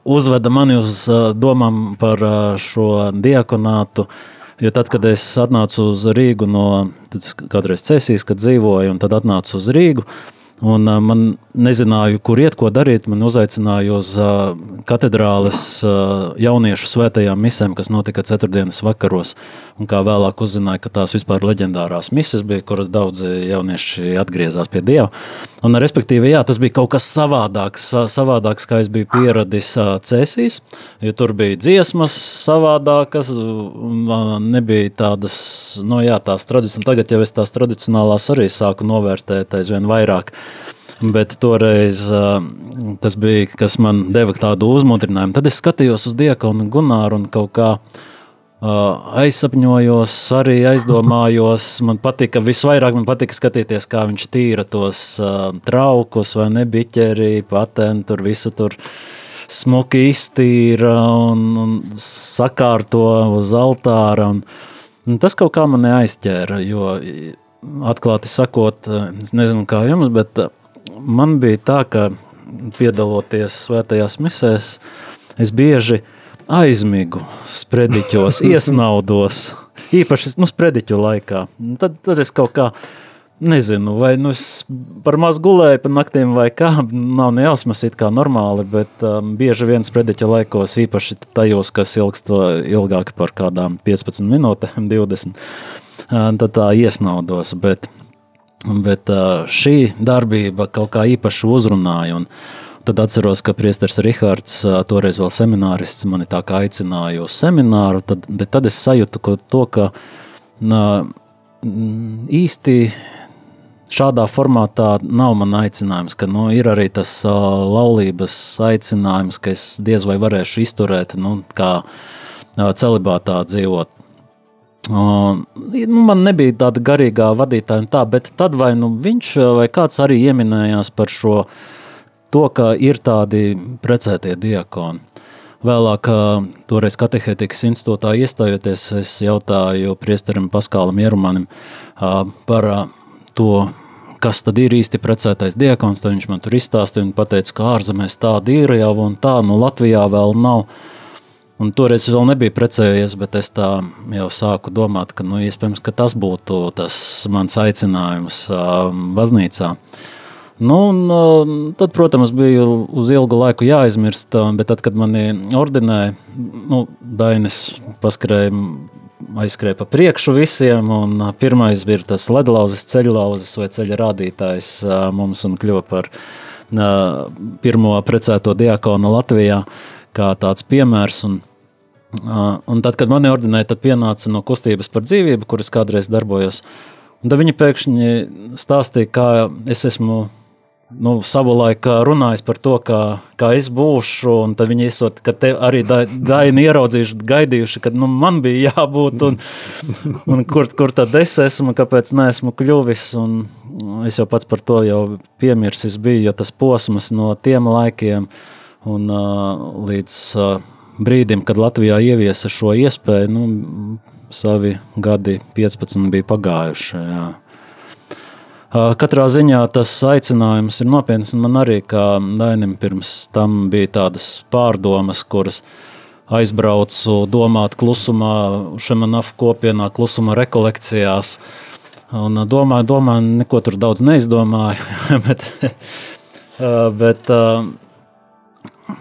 uzveda mani uz uh, domām par uh, šo diakonātu. Jo tad, kad es atnācu uz Rīgu no kādreiz Cēsīs, kad dzīvoju, un tad atnācu uz Rīgu, uh, Un, uh, man nezināju, kur iet, ko darīt. Man uzaicināja uz uh, katedrāles uh, jauniešu svētajām misēm, kas notika ceturtdienas vakaros. Un kā vēlāk uzzināju, ka tās vispār leģendārās mises bija, kuras daudzi jaunieši atgriezās pie Dieva. Un, respektīvi, jā, tas bija kaut kas savādāks, savādāks kā es biju pieradis cēsīs, jo tur bija dziesmas savādākas, nebija tādas, nu jā, tās tradicionālās. Tagad jau es tās tradicionālās arī sāku novērtēt aizvien vairāk. Bet toreiz uh, tas bija, kas man deva tādu uzmundrinājumu. Tad es skatījos uz Diekonu Gunāru un kaut kā uh, aizsapņojos, arī aizdomājos. Man patika, visvairāk man patika skatīties, kā viņš tīra tos uh, traukus vai nebiķeri, patentu, tur visu tur smuki iztīra un, un sakārto uz altāra. Un, un tas kaut kā man aizķēra, jo atklāti sakot, es nezinu kā jums, bet man bija tā, ka piedaloties svētajās misēs, es bieži aizmigu sprediķos, iesnaudos, īpaši nu, sprediķu laikā. Tad, tad es kaut kā nezinu, vai nu es par maz gulēju pa naktīm vai kā, nav nejausmas it kā normāli, bet um, bieži vien sprediķa laikos, īpaši tajos, kas ilgst ilgāk par kādām 15 minūtēm, 20, tad tā iesnaudos, bet Bet šī darbība kaut kā īpaši uzrunāja. Un tad atceros, ka Priesteris Rihards, toreiz vēl seminārists, mani tā kā aicināja uz semināru, tad, bet tad es sajūtu ka to, ka nā, īsti šādā formātā nav man aicinājums, ka nu, ir arī tas uh, laulības aicinājums, ka es diez vai varēšu izturēt, nu, kā uh, celibātā dzīvot. Uh, nu, man nebija tāda garīgā vadītāja, tā, bet tad vai nu viņš vai kāds arī ieminējās par šo, to, ka ir tādi precētie diakoni. Vēlāk, toreiz katehētikas institūtā iestājoties, es jautāju priesterim Paskālam Jerumanim par to, kas tad ir īsti precētais diakons, tad viņš man tur izstāstīja un pateica, ka ārzemēs tāda ir jau un tā, nu Latvijā vēl nav. Un toreiz es vēl nebiju precējies, bet es tā jau sāku domāt, ka nu, iespējams ka tas būtu tas mans aicinājums baznīcā. Nu, un, tad, protams, bija uz ilgu laiku jāaizmirst, uh, bet tad, kad mani ordinēja, nu, Dainis paskrēja, aizskrēja pa priekšu visiem, un pirmais bija tas ledlauzes, ceļlauzes vai ceļa rādītājs mums un kļuva par pirmo precēto diakonu Latvijā kā tāds piemērs. Un, Un tad, kad mani ordinēja, tad pienāca no kustības par dzīvību, kuras kādreiz darbojos. Un tad viņi pēkšņi stāstīja, kā es esmu nu, savulaik runājis par to, kā, kā es būšu, tad viņi esot, ka te arī daini ieraudzījuši, gaidījuši, ka nu, man bija jābūt, un, un kur, kur tad es esmu, kāpēc neesmu kļuvis, un es jau pats par to jau piemirsis biju, jo tas posms no tiem laikiem un uh, līdz uh, brīdim, kad Latvijā ieviesa šo iespēju, nu, savi gadi 15 bija pagājuši, jā. Katrā ziņā tas aicinājums ir nopietns, un man arī kā Dainim pirms tam bija tādas pārdomas, kuras aizbraucu domāt klusumā, Šemanaf kopienā, klusuma rekolekcijās, un domāju, domāju, neko tur daudz neizdomāju, bet, bet,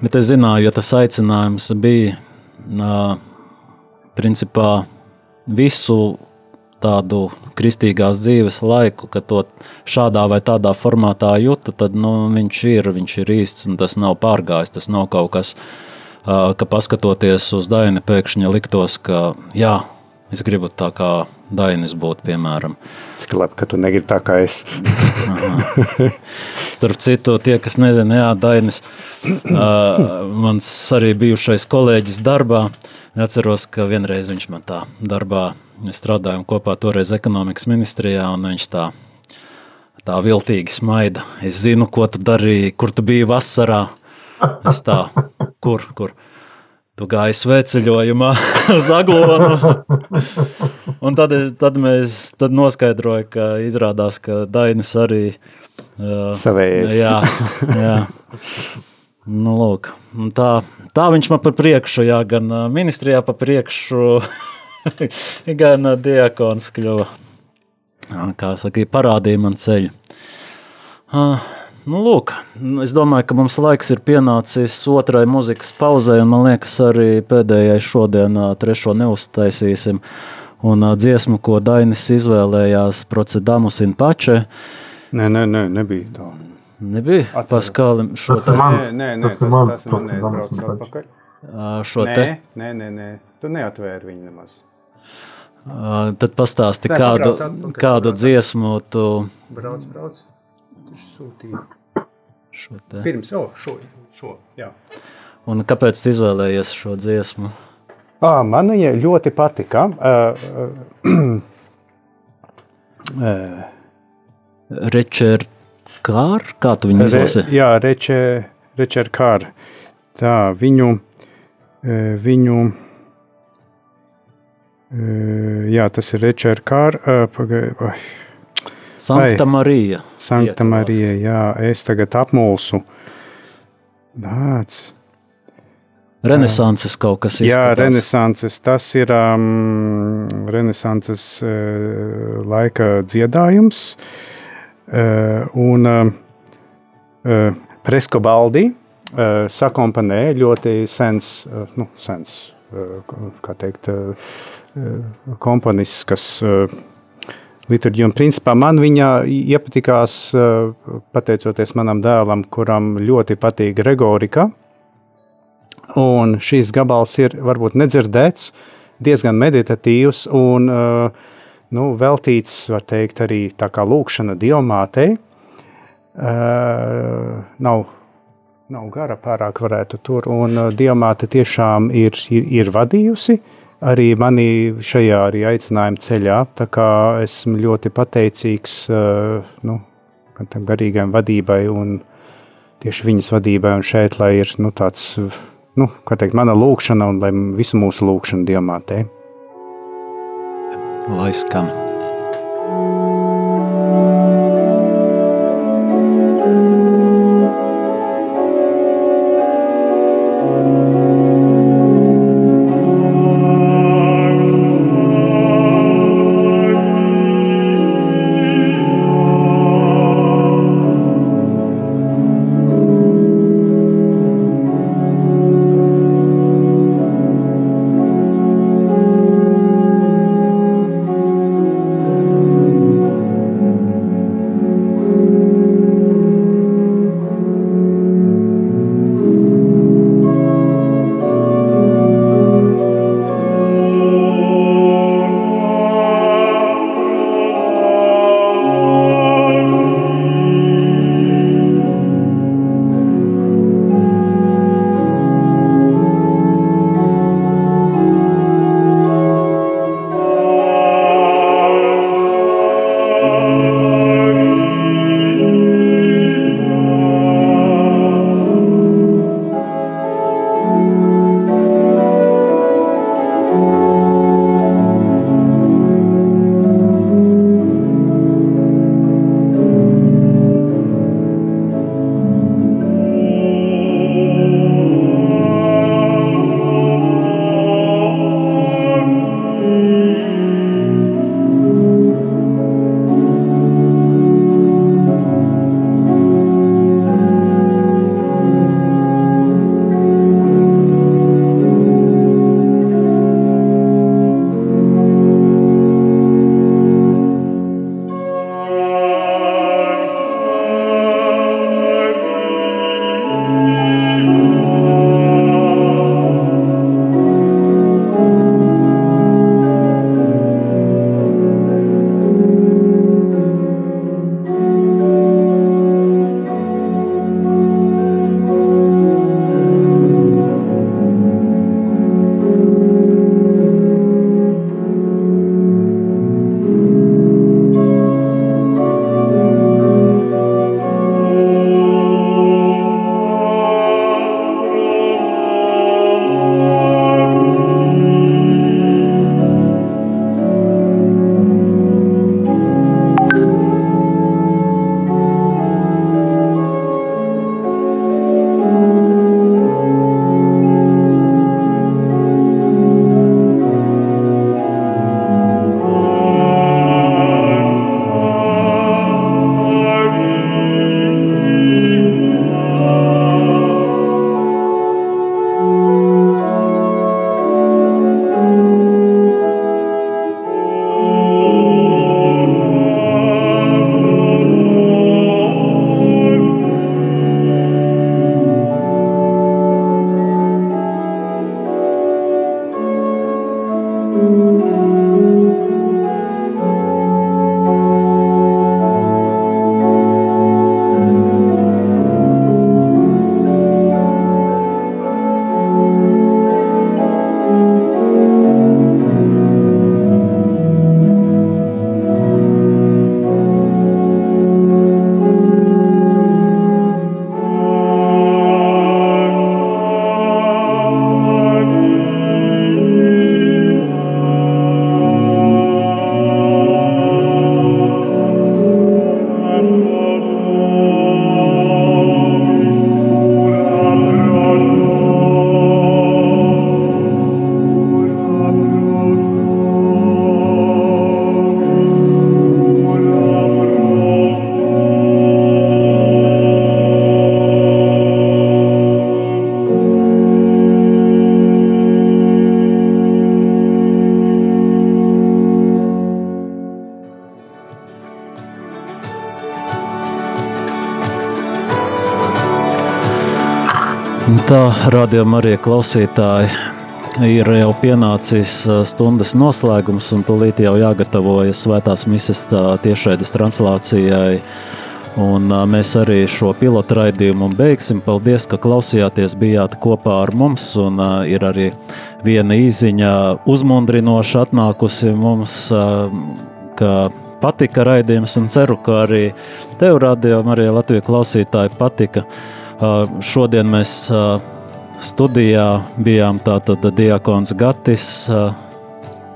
bet es zināju, jo tas aicinājums bija principā visu tādu kristīgās dzīves laiku, ka to šādā vai tādā formātā jūtu, tad nu, viņš ir, viņš ir īsts un tas nav pārgājis. Tas nav kaut kas, ka paskatoties uz Daini, pēkšņi liktos, ka jā, es gribu tā kā Dainis būt, piemēram. Cik labi, ka tu negribi tā kā es. Starp citu, tie, kas nezina, jā, Dainis, mans arī bijušais kolēģis darbā, atceros, ka vienreiz viņš man tā darbā Mēs strādājām kopā toreiz ekonomikas ministrijā, un viņš tā, tā viltīgi smaida. Es zinu, ko tu darīji, kur tu biji vasarā. Es tā, kur, kur? Tu gāji sveceļojumā uz Aglonu. Un tad, tad mēs tad noskaidroja, ka izrādās, ka Dainis arī uh, Savējais. Jā, jā. Nu, lūk, tā, tā viņš man pa priekšu, jā, gan ministrijā pa priekšu gan diakons kļuva. Kā saka, parādīja man ceļu. Nu, lūk, es domāju, ka mums laiks ir pienācis otrai muzikas pauzē, un man liekas, arī pēdējai šodien trešo neuztaisīsim. Un dziesmu, ko Dainis izvēlējās, Procedamus in Pače. Nē, nē, nē, nebija tā. Nebija? Paskālim šo te. Tas ir mans, nē, nē, tas ir mans Procedamus in Pače. Šo te? Nē, nē, nē, tu neatvēri viņu nemaz. Tad pastāsti, Nē, kādu, atpakaļ, kādu brauc, dziesmu tu. Brauc, brauc. Viņš sūtīja. Šo te. Pirms, oh, šo, šo, jā. Un kāpēc tu izvēlējies šo dziesmu? À, man viņa ļoti patika. Uh, uh, Rečer Kār, kā tu viņu izlasi? Re, jā, Reče, Rečer Kār. Tā, viņu, viņu Jā, tas ir Richard Kār. Pagai, Sankta Marija. Sankta Marija, jā, es tagad apmulsu. Nāc. Renesanses kaut kas izskatās. Jā, renesanses, tas ir um, renesanses uh, laika dziedājums. Uh, un uh, uh, Presko Baldi uh, sakompanē ļoti sens, uh, nu, sens, uh, kā teikt, uh, komponists, kas eh, liturģija, un principā man viņa iepatikās eh, pateicoties manam dēlam, kuram ļoti patīk Gregorika, un šīs gabals ir varbūt nedzirdēts, diezgan meditatīvs un eh, nu, veltīts, var teikt, arī tā kā lūkšana diomātei. Nav nav gara pārāk varētu tur, un diamāte tiešām ir, ir, ir vadījusi arī manī šajā arī aicinājuma ceļā. Tā kā esmu ļoti pateicīgs uh, nu, tam garīgajam vadībai un tieši viņas vadībai un šeit, lai ir nu, tāds, nu, kā teikt, mana lūkšana un lai visu mūsu lūkšana diamātē. Lai skan. Tā radījuma arī klausītāji ir jau pienācis stundas noslēgums, un tūlīt jau jāgatavojas svētās misijas tiešraides translācijai. Un mēs arī šo pilotu raidījumu beigsim. Paldies, ka klausījāties, bijāt kopā ar mums. Un uh, ir arī viena īziņa uzmundrinoša atnākusi mums, uh, ka patika raidījums, un ceru, ka arī tev, rādījumam, arī Latvijas klausītāji patika. Uh, šodien mēs uh, studijā bijām tātad Diakons Gatis,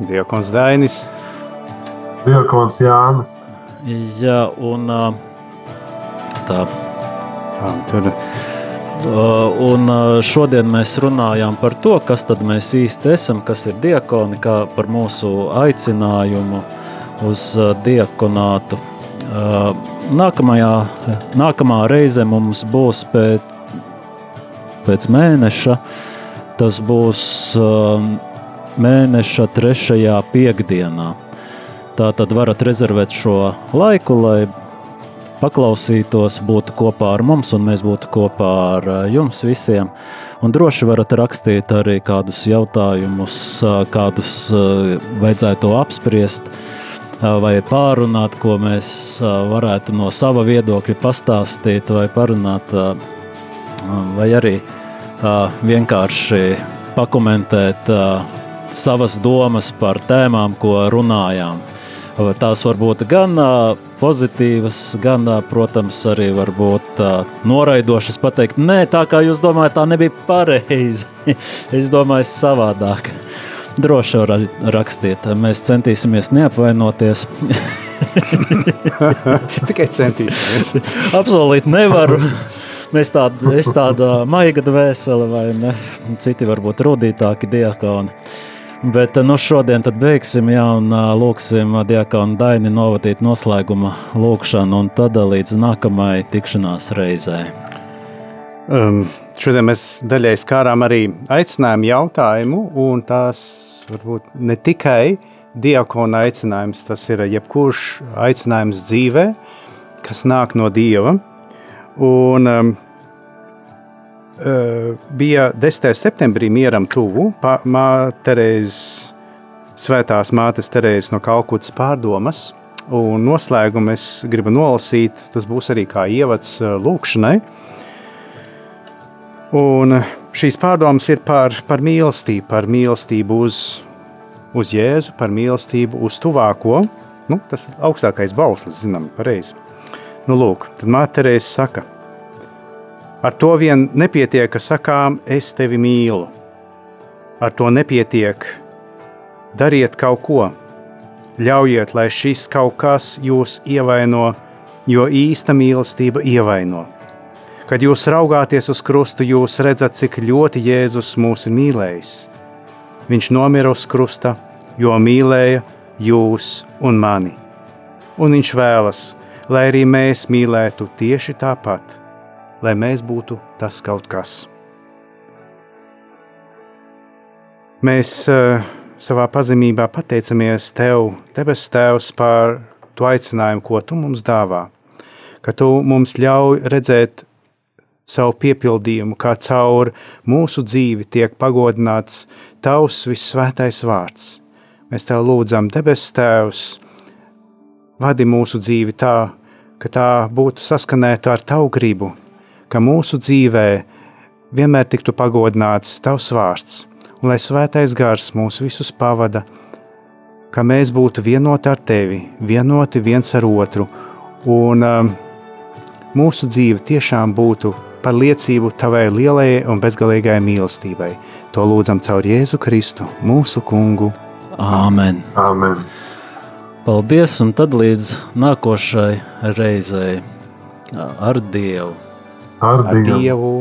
Diakons Dainis, Diakons Jānis. Jā, un tā. Ah, tur Un šodien mēs runājām par to, kas tad mēs īsti esam, kas ir diakoni, kā par mūsu aicinājumu uz diakonātu. Nākamajā, nākamā reize mums būs pēc, pēc mēneša. Tas būs uh, mēneša trešajā piekdienā. Tā tad varat rezervēt šo laiku, lai paklausītos, būtu kopā ar mums, un mēs būtu kopā ar eh, jums visiem. Un droši varat rakstīt arī kādus jautājumus, eh, kādus eh, vajadzētu apspriest, vai pārunāt, ko mēs varētu no sava viedokļa pastāstīt, vai parunāt, vai arī vienkārši pakomentēt savas domas par tēmām, ko runājām. Tās var būt gan pozitīvas, gan, protams, arī varbūt noraidošas. Pateikt, nē, tā kā jūs domājat, tā nebija pareizi. es domāju, savādāk. Droši var rakstiet. Mēs centīsimies neapvainoties. tikai centīsimies. Apsolīt nevaru. Mēs tāda, es tāda maiga dvēsele, vai ne? Citi varbūt rudītāki diakoni. Bet nu, šodien beigsim, jā, un lūksim diakonu Daini novadīt noslēguma lūkšanu, un tad līdz nākamajai tikšanās reizē. Um, šodien mēs daļai skārām arī aicinājumu jautājumu, un tas varbūt ne tikai diakona aicinājums, tas ir jebkurš aicinājums dzīvē, kas nāk no Dieva. Un, um, Eh, bija 10. septembrī mieram tuvu Terēzes, svētās mātes Terēzes no Kalkutas pārdomas. Un noslēgumu es gribu nolasīt, tas būs arī kā ievads eh, lūkšanai. Un šīs pārdomas ir par, par mīlestību, par mīlestību uz, uz Jēzu, par mīlestību uz tuvāko. Nu, tas ir augstākais bauslis, zinām, pareizi. Nu, lūk, tad Māte Terēze saka, Ar to vien nepietiek, ka sakām, es tevi mīlu. Ar to nepietiek. Dariet kaut ko, ļaujiet, lai šis kaut kas jūs ievaino, jo īsta mīlestība ievaino. Kad jūs raugāties uz krustu, jūs redzat, cik ļoti Jēzus mūs ir mīlējis. Viņš nomira uz krusta, jo mīlēja jūs un mani. Un viņš vēlas, lai arī mēs mīlētu tieši tāpat lai mēs būtu tas kaut kas. Mēs uh, savā pazemībā pateicamies Tev, Debes Tēvs, par to aicinājumu, ko Tu mums dāvā, ka Tu mums ļauj redzēt savu piepildījumu, kā caur mūsu dzīvi tiek pagodināts Tavs visvētais vārds. Mēs Tev lūdzam, Debes Tēvs, vadi mūsu dzīvi tā, ka tā būtu saskanēta ar Tavu gribu, ka mūsu dzīvē vienmēr tiktu pagodināts Tavs vārds, un lai svētais gars mūs visus pavada, ka mēs būtu vienoti ar Tevi, vienoti viens ar otru, un um, mūsu dzīve tiešām būtu par liecību Tavai lielajai un bezgalīgai mīlestībai. To lūdzam caur Jēzu Kristu, mūsu kungu. Āmen! Āmen. Paldies, un tad līdz nākošai reizei ar Dievu! Ar Dievu! Dievu.